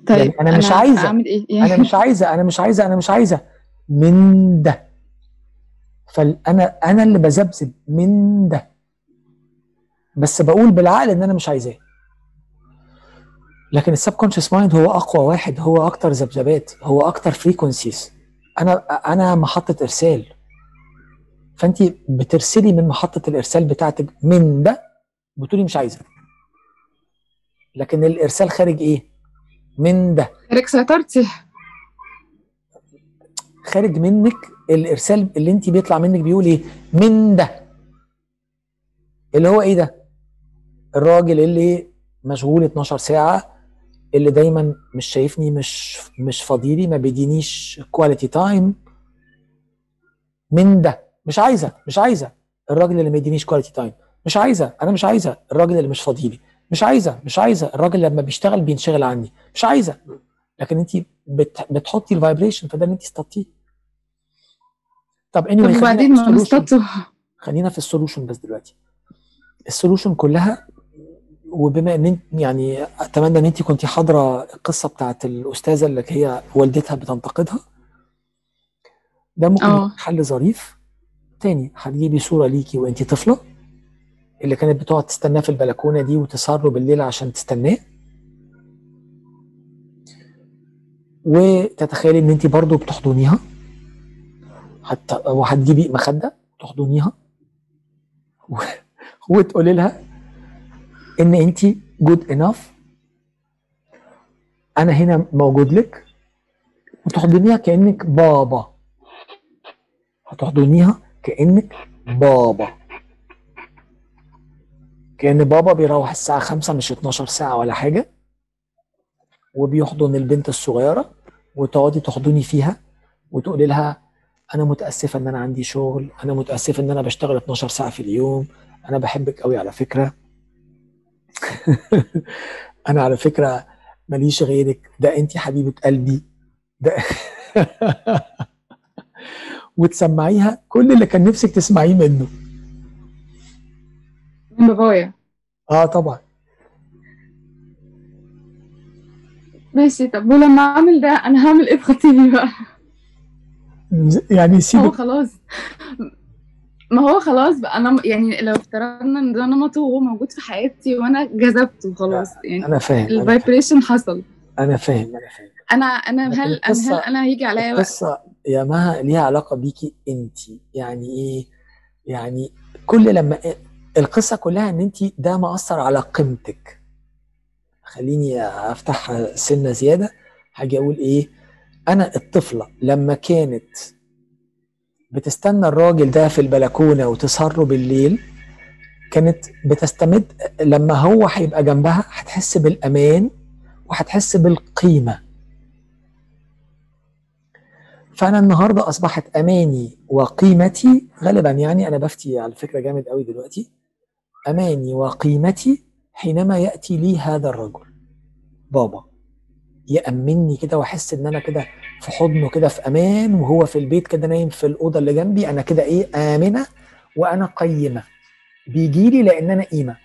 طيب يعني أنا مش عايزة. أعمل إيه؟ يعني أنا مش عايزة أنا مش عايزة أنا مش عايزة. من ده. فانا أنا اللي بذبذب من ده. بس بقول بالعقل إن أنا مش عايزاه. لكن ال subconscious mind هو أقوى واحد هو أكتر ذبذبات هو أكتر frequencies أنا أنا محطة إرسال. فانت بترسلي من محطة الإرسال بتاعتك من ده بتقولي مش عايزة. لكن الإرسال خارج إيه؟ من ده. خارج سيطرتي. خارج منك الإرسال اللي انت بيطلع منك بيقول إيه؟ من ده. اللي هو إيه ده؟ الراجل اللي مشغول 12 ساعة اللي دايما مش شايفني مش مش فاضيلي ما بيدينيش quality time من ده. مش عايزة مش عايزة. الراجل اللي ما يدينيش quality time مش عايزة أنا مش عايزة. الراجل اللي مش فاضيلي. مش عايزة مش عايزة. الراجل لما بيشتغل بينشغل عني. مش عايزة. لكن انت بت بتحطي ال vibration فده اللي انت استطيعي طب اني وبعدين خلينا في ال solution بس دلوقتي. ال solution كلها وبما ان انت يعني اتمنى ان انت كنت حاضرة القصة بتاعت الأستاذة اللي هي والدتها بتنتقدها. ده ممكن. يكون حل ظريف. تاني هتجيبي صورة ليكي وانت طفلة. اللي كانت بتقعد تستناه في البلكونة دي وتسهر بالليل عشان تستناه؟ وتتخيلي إن انت برضو بتحضنيها؟ حتى وهتجيبي مخدة تحضنيها. وتقولي لها إن انت جود انف أنا هنا موجود لك وتحضنيها كأنك بابا. هتحضنيها كأنك بابا. كان بابا بيروح الساعة 5 مش 12 ساعة ولا حاجة وبيحضن البنت الصغيرة وتقعدي تحضني فيها وتقولي لها أنا متأسفة إن أنا عندي شغل أنا متأسفة إن أنا بشتغل 12 ساعة في اليوم أنا بحبك قوي على فكرة. أنا على فكرة ماليش غيرك. ده انت حبيبة قلبي. ده وتسمعيها كل اللي كان نفسك تسمعيه منه. من بابايا. آه طبعا. ماشي طب ولما اعمل ده أنا هعمل إيه في خطيبي بقى؟ يعني هو سيبك خلاص. ما هو خلاص بقى أنا يعني لو افترضنا إن ده نمطه وهو موجود في حياتي وأنا جذبته خلاص يعني أنا فاهم الفايبريشن حصل. أنا فاهم أنا فاهم. أنا أنا هل أنا هل أنا هيجي عليا وقت القصة يا مها ليها علاقة بيكي انت يعني إيه؟ يعني كل لما القصة كلها إن انت ده مأثر على قيمتك. خليني أفتح سنة زيادة. هاجي أقول إيه؟ أنا الطفلة لما كانت بتستنى الراجل ده في البلكونة وتسهر له بالليل كانت بتستمد لما هو هيبقى جنبها هتحس بالأمان وهتحس بالقيمة. فأنا النهاردة أصبحت أماني وقيمتي غالبا يعني أنا بفتي على فكرة جامد قوي دلوقتي. أماني وقيمتي حينما يأتي لي هذا الرجل. بابا يأمني كده وأحس إن أنا كده في حضنه كده في أمان وهو في البيت كده نايم في الأوضة اللي جنبي أنا كده إيه آمنة وأنا قيمة. بيجي لي لأن أنا قيمة.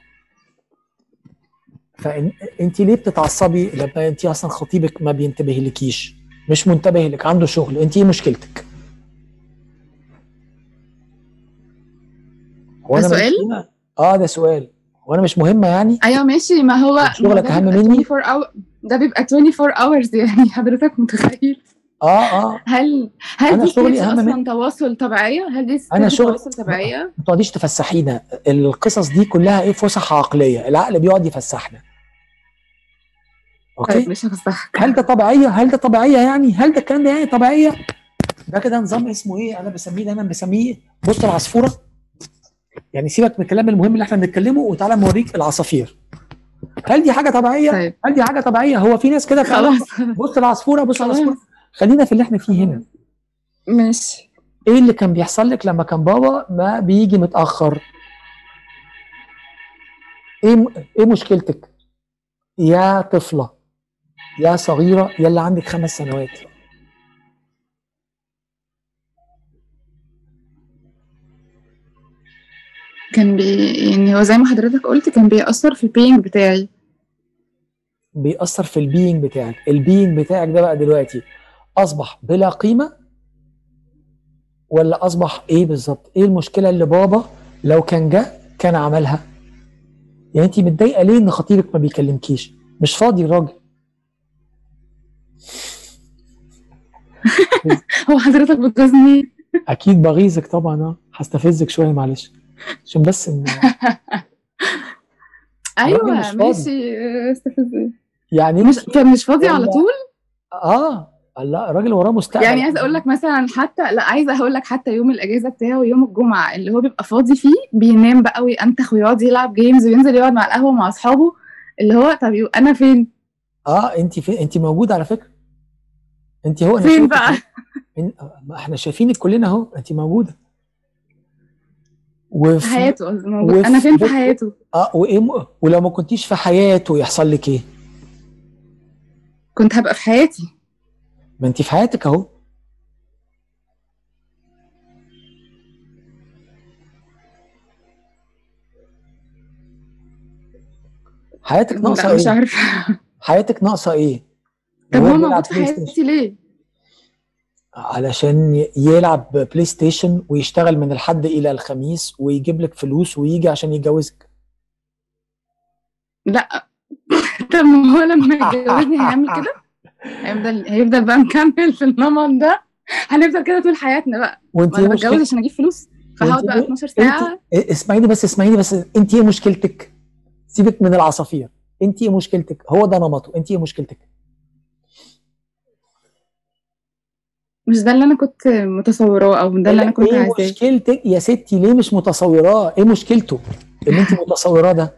فأنت ليه بتتعصبي لما أنت أصلا خطيبك ما بينتبه لكيش مش منتبه لك عنده شغل. أنت إيه مشكلتك؟ هو أنا سؤال؟ آه ده سؤال. وأنا مش مهمة يعني؟ أيوه ماشي. ما هو شغلك ده أهم مني؟ 24 hour ده بيبقى 24 hours يعني. حضرتك متخيل؟ آه آه. هل هل أنا دي شغلي أهم أصلا مني. تواصل طبيعية؟ هل دي أنا شغل تواصل طبيعية؟ ما تقعديش تفسحينا. القصص دي كلها إيه؟ فسح عقلية. العقل بيقعد يفسحنا. طيب أوكي مش هفسحك. هل ده طبيعية؟ هل ده طبيعية يعني؟ هل ده الكلام ده يعني طبيعية؟ ده كده نظام اسمه إيه؟ أنا بسميه دايما بسميه بص العصفورة. يعني سيبك من الكلام المهم اللي إحنا بنتكلمه وتعالى موريك العصافير. هل دي حاجة طبيعية؟ طيب. هل دي حاجة طبيعية؟ هو في ناس كده خلاص. بص العصفورة بص العصفورة. خلينا في اللي إحنا فيه هنا. ماشي. إيه اللي كان بيحصل لك لما كان بابا ما بيجي متأخر؟ إيه م- إيه مشكلتك؟ يا طفلة يا صغيرة يا اللي عندك خمس سنوات. كان بي يعني هو زي ما حضرتك قلت كان بيأثر في ال being بتاعي. بيأثر في ال being بتاعك. ال being بتاعك ده بقى دلوقتي أصبح بلا قيمة ولا أصبح إيه بالظبط؟ إيه المشكلة اللي بابا لو كان جه كان عملها؟ يعني انت متضايقة ليه إن خطيبك ما بيكلمكيش؟ مش فاضي الراجل. هو حضرتك بتغيظني. أكيد بغيظك طبعا آه. هستفزك شوية معلش. عشان بس إن أيوه ماشي استفزني يعني مش فمش فاضي على طول؟ آه لا الراجل وراه مستقبل. يعني عايزه أقول لك مثلا حتى لا عايزه أقول لك حتى يوم الأجازة بتاعه يوم الجمعة اللي هو بيبقى فاضي فيه بينام بقى وينتخ ويقعد يلعب جيمز وينزل يقعد مع القهوة مع أصحابه. اللي هو طب أنا فين؟ آه انت في انت موجوده على فكرة. انت هو فين بقى. إن- ما إحنا شايفينك كلنا أهو انت موجودة. وفي حياته موجود أنا وفي فين في حياته آه وإيه م- ولو ما كنتيش في حياته يحصل لك إيه؟ كنت هبقى في حياتي ما انت في حياتك أهو حياتك ناقصة لا مش إيه؟ عارفة حياتك ناقصة إيه؟ طب هو موجود في حياتي ليه علشان يلعب PlayStation ويشتغل من الحد إلى الخميس ويجيب لك فلوس ويجي عشان يتجوزك لا طب ما هو لما يتجوزني هيعمل كده هيفضل هيفضل بقى مكمل في النمط ده هنفضل كده طول حياتنا بقى وانت أنا بتجوز؟ عشان أجيب فلوس فهقعد بقى إيه 12 إنت ساعة إيه- اسمعيني بس اسمعيني بس إنت إيه مشكلتك؟ سيبك من العصافير إنت إيه مشكلتك؟ هو ده نمطه إنت إيه مشكلتك؟ مش ده اللي أنا كنت متصوراه أو ده اللي أنا كنت إيه عايزاه مشكلتك يا ستي ليه مش متصوراه؟ إيه مشكلته؟ اللي أنت متصوراه ده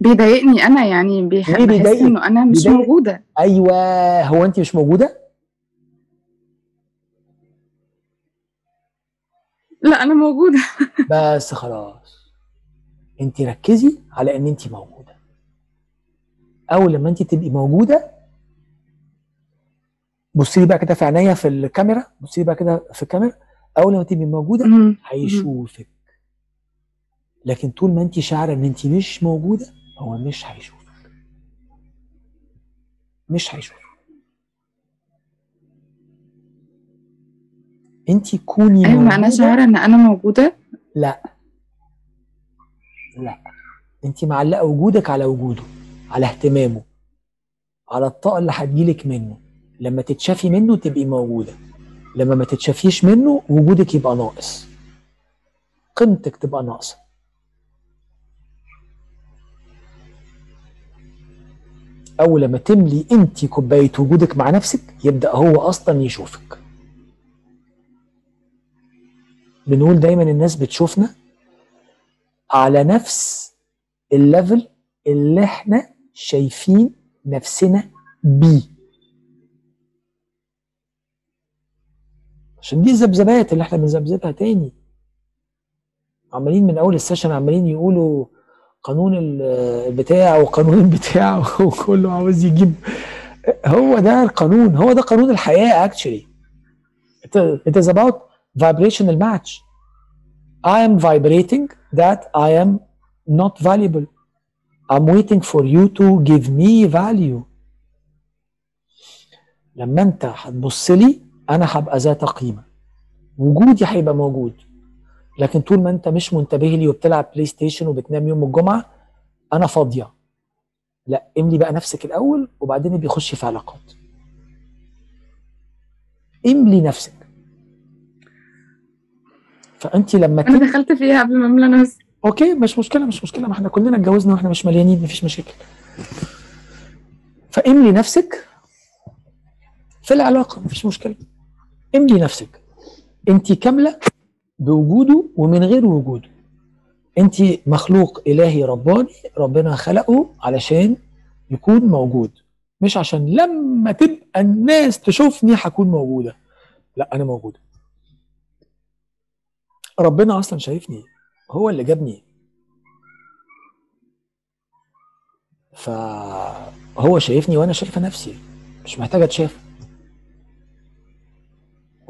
بيضايقني أنا يعني بيح... ليه بحس بيضايقك؟ انه أنا مش بيضايقك؟ موجودة أيوه هو أنت مش موجودة؟ لا أنا موجودة بس خلاص أنت ركزي على إن أنت موجودة أول لما أنت تبقي موجودة بصي لي بقى كده في عينيا في الكاميرا بصي لي بقى كده في الكاميرا أول لما تبقي موجودة. هيشوفك. لكن طول ما انت شاعرة إن انت مش موجودة هو مش هيشوفك. مش هيشوفك. انت كوني أيوه ما أنا موجودة. شاعرة إن أنا موجودة. لا. لا. انت معلقة وجودك على وجوده على اهتمامه على الطاقة اللي هتجيلك منه. لما تتشافي منه تبقي موجودة. لما ما تتشافيش منه وجودك يبقى ناقص. قيمتك تبقى ناقصة. أول لما تملي أنت كوباية وجودك مع نفسك يبدأ هو أصلا يشوفك. بنقول دايما الناس بتشوفنا على نفس ال level اللي إحنا شايفين نفسنا بيه. عشان دي الذبذبات اللي إحنا بنذبذبها تاني. عمالين من أول ال session عمالين يقولوا قانون ال- البتاع وقانون البتاع وكله عاوز يجيب. هو ده القانون هو ده قانون actually. It, it is about vibrational match. I am vibrating that I am not valuable. I'm waiting for you to give me value. لما انت هتبص لي أنا هبقى ذات قيمة. وجودي هيبقى موجود. لكن طول ما أنت مش منتبه لي وبتلعب PlayStation وبتنام يوم الجمعة أنا فاضية. لا املي بقى نفسك الأول وبعدين بيخش في علاقات. املي نفسك. فأنت لما أنا دخلت فيها قبل ما أملى نفسي. أوكي مش مشكلة مش مشكلة. ما إحنا كلنا اتجوزنا وإحنا مش مليانين مفيش مشاكل. فاملي نفسك في العلاقة مفيش مشكلة. املي نفسك. انت كاملة بوجوده ومن غير وجوده. انت مخلوق إلهي رباني ربنا خلقه علشان يكون موجود. مش عشان لما تبقى الناس تشوفني هكون موجودة. لا أنا موجودة. ربنا أصلا شايفني. هو اللي جابني. فهو شايفني وأنا شايفة نفسي. مش محتاجة اتشاف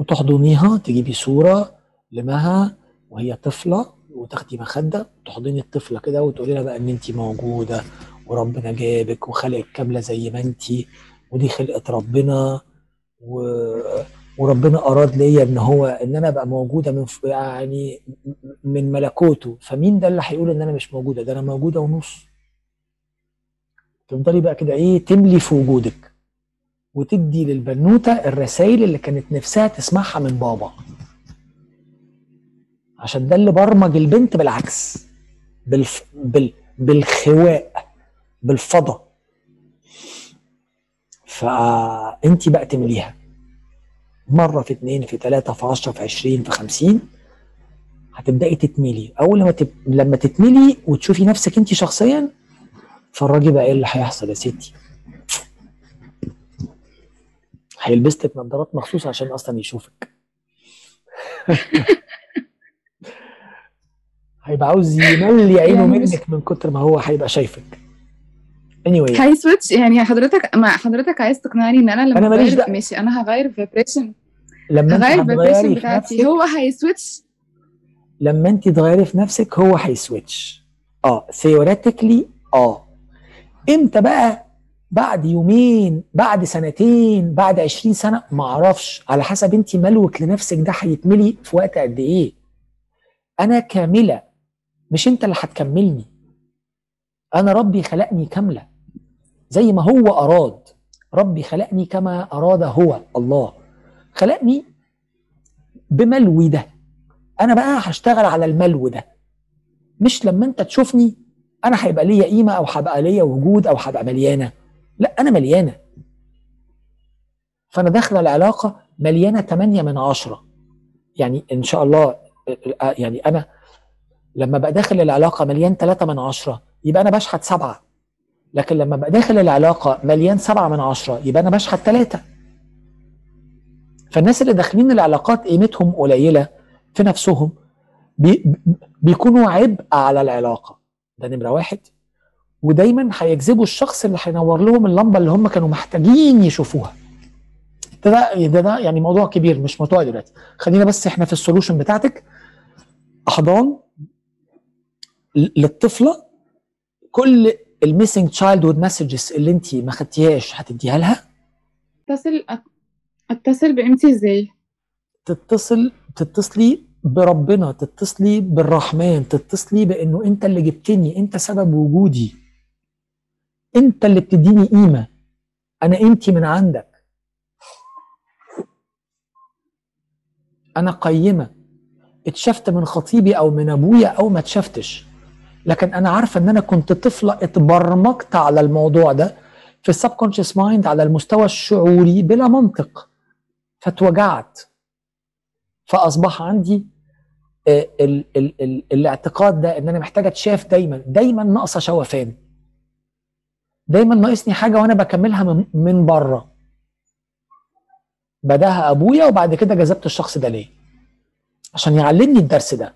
وتحضنيها تجيبي صورة لمها وهي طفلة وتاخدي مخدة تحضني الطفلة كده وتقولي لها بقى إن انت موجودة وربنا جابك وخلقك كاملة زي ما انت ودي خلقة ربنا و... وربنا أراد ليا إن هو إن أنا أبقى موجودة من يعني من ملكوته. فمين ده اللي هيقول إن أنا مش موجودة؟ ده أنا موجودة ونص. تفضلي بقى كده إيه تملي في وجودك. وتدي للبنوتة الرسائل اللي كانت نفسها تسمعها من بابا. عشان ده اللي برمج البنت بالعكس. بالف... بال... بالخواء بالفضا فأنت بقى تمليها. مرة في اتنين في تلاتة في عشرة في عشرين في خمسين هتبدأي تتملي. أول لما تب... لما تتملي وتشوفي نفسك أنت شخصيا اتفرجي بقى إيه اللي هيحصل يا ستي؟ هيلبس لك نظارات مخصوص عشان أصلا يشوفك. هيبقى عاوز يملي عينه يعني منك من كتر ما هو هيبقى شايفك. Anyway. هي switch يعني حضرتك ما حضرتك عايز تقنعني إن أنا لما أنا ماليش دعوة. ماشي أنا هغير vibration لما أنت هغير هتغيري ال vibration في بتاعتي هو هي switch لما أنت تغيري في نفسك هو هي switch آه theoretically آه. إمتى بقى بعد يومين بعد سنتين بعد 20 سنة ما أعرفش. على حسب أنت ملؤك لنفسك ده هيتملي في وقت قد إيه. أنا كاملة مش أنت اللي هتكملني. أنا ربي خلقني كاملة زي ما هو أراد. ربي خلقني كما أراد هو الله. خلقني بملوي ده. أنا بقى هشتغل على الملو ده. مش لما أنت تشوفني أنا هيبقى ليا قيمة أو هبقى ليا وجود أو هبقى مليانة. لا أنا مليانة. فأنا داخله العلاقه مليانة 8 من عشرة. يعني إن شاء الله يعني أنا لما بقى داخل العلاقة مليان 3 من عشرة يبقى أنا بشحت سبعة. لكن لما بقى داخل العلاقة مليان 7 من عشرة يبقى أنا بشحت ثلاثة فالناس اللي داخلين العلاقات قيمتهم قليلة في نفسهم بي بيكونوا عبء على العلاقة. ده نمرة واحد. ودايما هيجذبوا الشخص اللي هينور لهم اللمبة اللي هم كانوا محتاجين يشوفوها. ده ده, ده, يعني موضوع كبير مش موضوع دلوقتي. خلينا بس إحنا في ال solution بتاعتك. أحضان للطفلة. كل ال missing childhood messages اللي انت ما خدتيهاش هتديها لها. اتصل اتصل بقيمتي إزاي؟ تتصل تتصلي بربنا تتصلي بالرحمن تتصلي بإنه أنت اللي جبتني أنت سبب وجودي. انت اللي بتديني قيمة. أنا قيمتي من عندك. أنا قيمة. اتشفت من خطيبي أو من أبويا أو ما اتشفتش. لكن أنا عارفة إن أنا كنت طفلة اتبرمجت على الموضوع ده في ال subconscious mind على المستوى الشعوري بلا منطق. فاتوجعت. فأصبح عندي آه، ال ال ال الاعتقاد ده إن أنا محتاجة أتشاف دايما. دايما ناقصة شوفان دايما ناقصني حاجة وأنا بكملها من, من بره. بدأها أبويا وبعد كده جذبت الشخص ده ليه عشان يعلمني الدرس ده.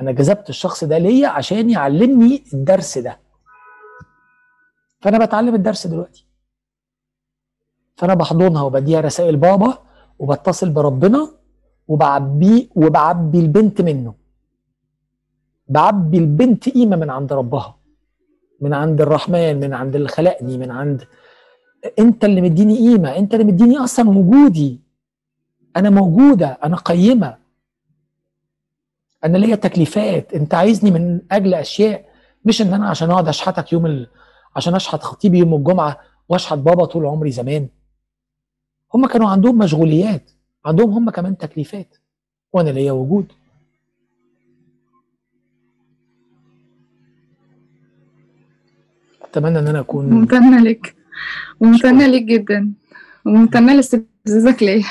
أنا جذبت الشخص ده ليا عشان يعلمني الدرس ده. فأنا بتعلم الدرس دلوقتي. فأنا بحضنها وبديها رسائل بابا وبتصل بربنا وبعبيه وبعبي البنت منه. بعبي البنت قيمة من عند ربها. من عند الرحمن من عند اللي خلقني من عند انت اللي مديني قيمة انت اللي مديني أصلا وجودي. أنا موجودة أنا قيمة. أنا ليا تكليفات. انت عايزني من أجل اشياء. مش ان أنا عشان اقعد اشحتك يوم ال... عشان اشحت خطيبي يوم الجمعة واشحت بابا طول عمري زمان. هم كانوا عندهم مشغوليات. عندهم هم كمان تكليفات. وأنا ليا وجود. أتمنى إن أنا أكون ممتنة لك. وممتنة لك جدا. وممتنة لاستفزازك ليا.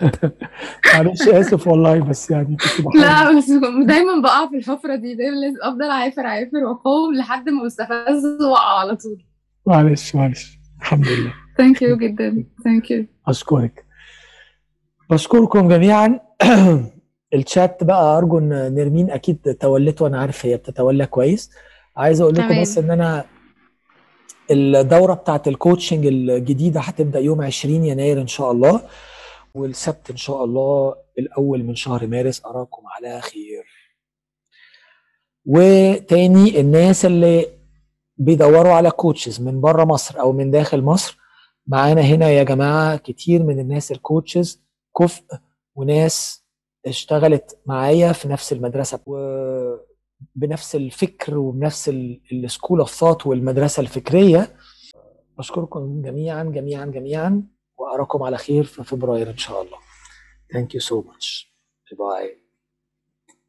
معلش آسف والله بس يعني كنت لا بس دايما بقع في الحفرة دي. دايما لازم أفضل عافر عافر وأقاوم لحد ما بستفز وأقع على طول. معلش معلش. الحمد لله. Thank you جدا. Thank you أشكرك. بشكركم جميعا. الشات بقى أرجو إن نرمين أكيد تولته وأنا عارف هي بتتولى كويس. عايز أقول لكم. بس إن أنا الدورة بتاعت ال coaching الجديدة هتبدأ يوم 20 يناير إن شاء الله والسبت إن شاء الله الأول من شهر مارس. أراكم على خير. وتاني الناس اللي بيدوروا على coaches من بره مصر أو من داخل مصر معانا هنا يا جماعة كتير من الناس ال coaches كفء وناس اشتغلت معايا في نفس المدرسة. وبنفس الفكر وبنفس ال school of thought والمدرسة الفكرية بشكركم جميعا جميعا جميعا وأراكم على خير في فبراير إن شاء الله Thank you so much. Bye.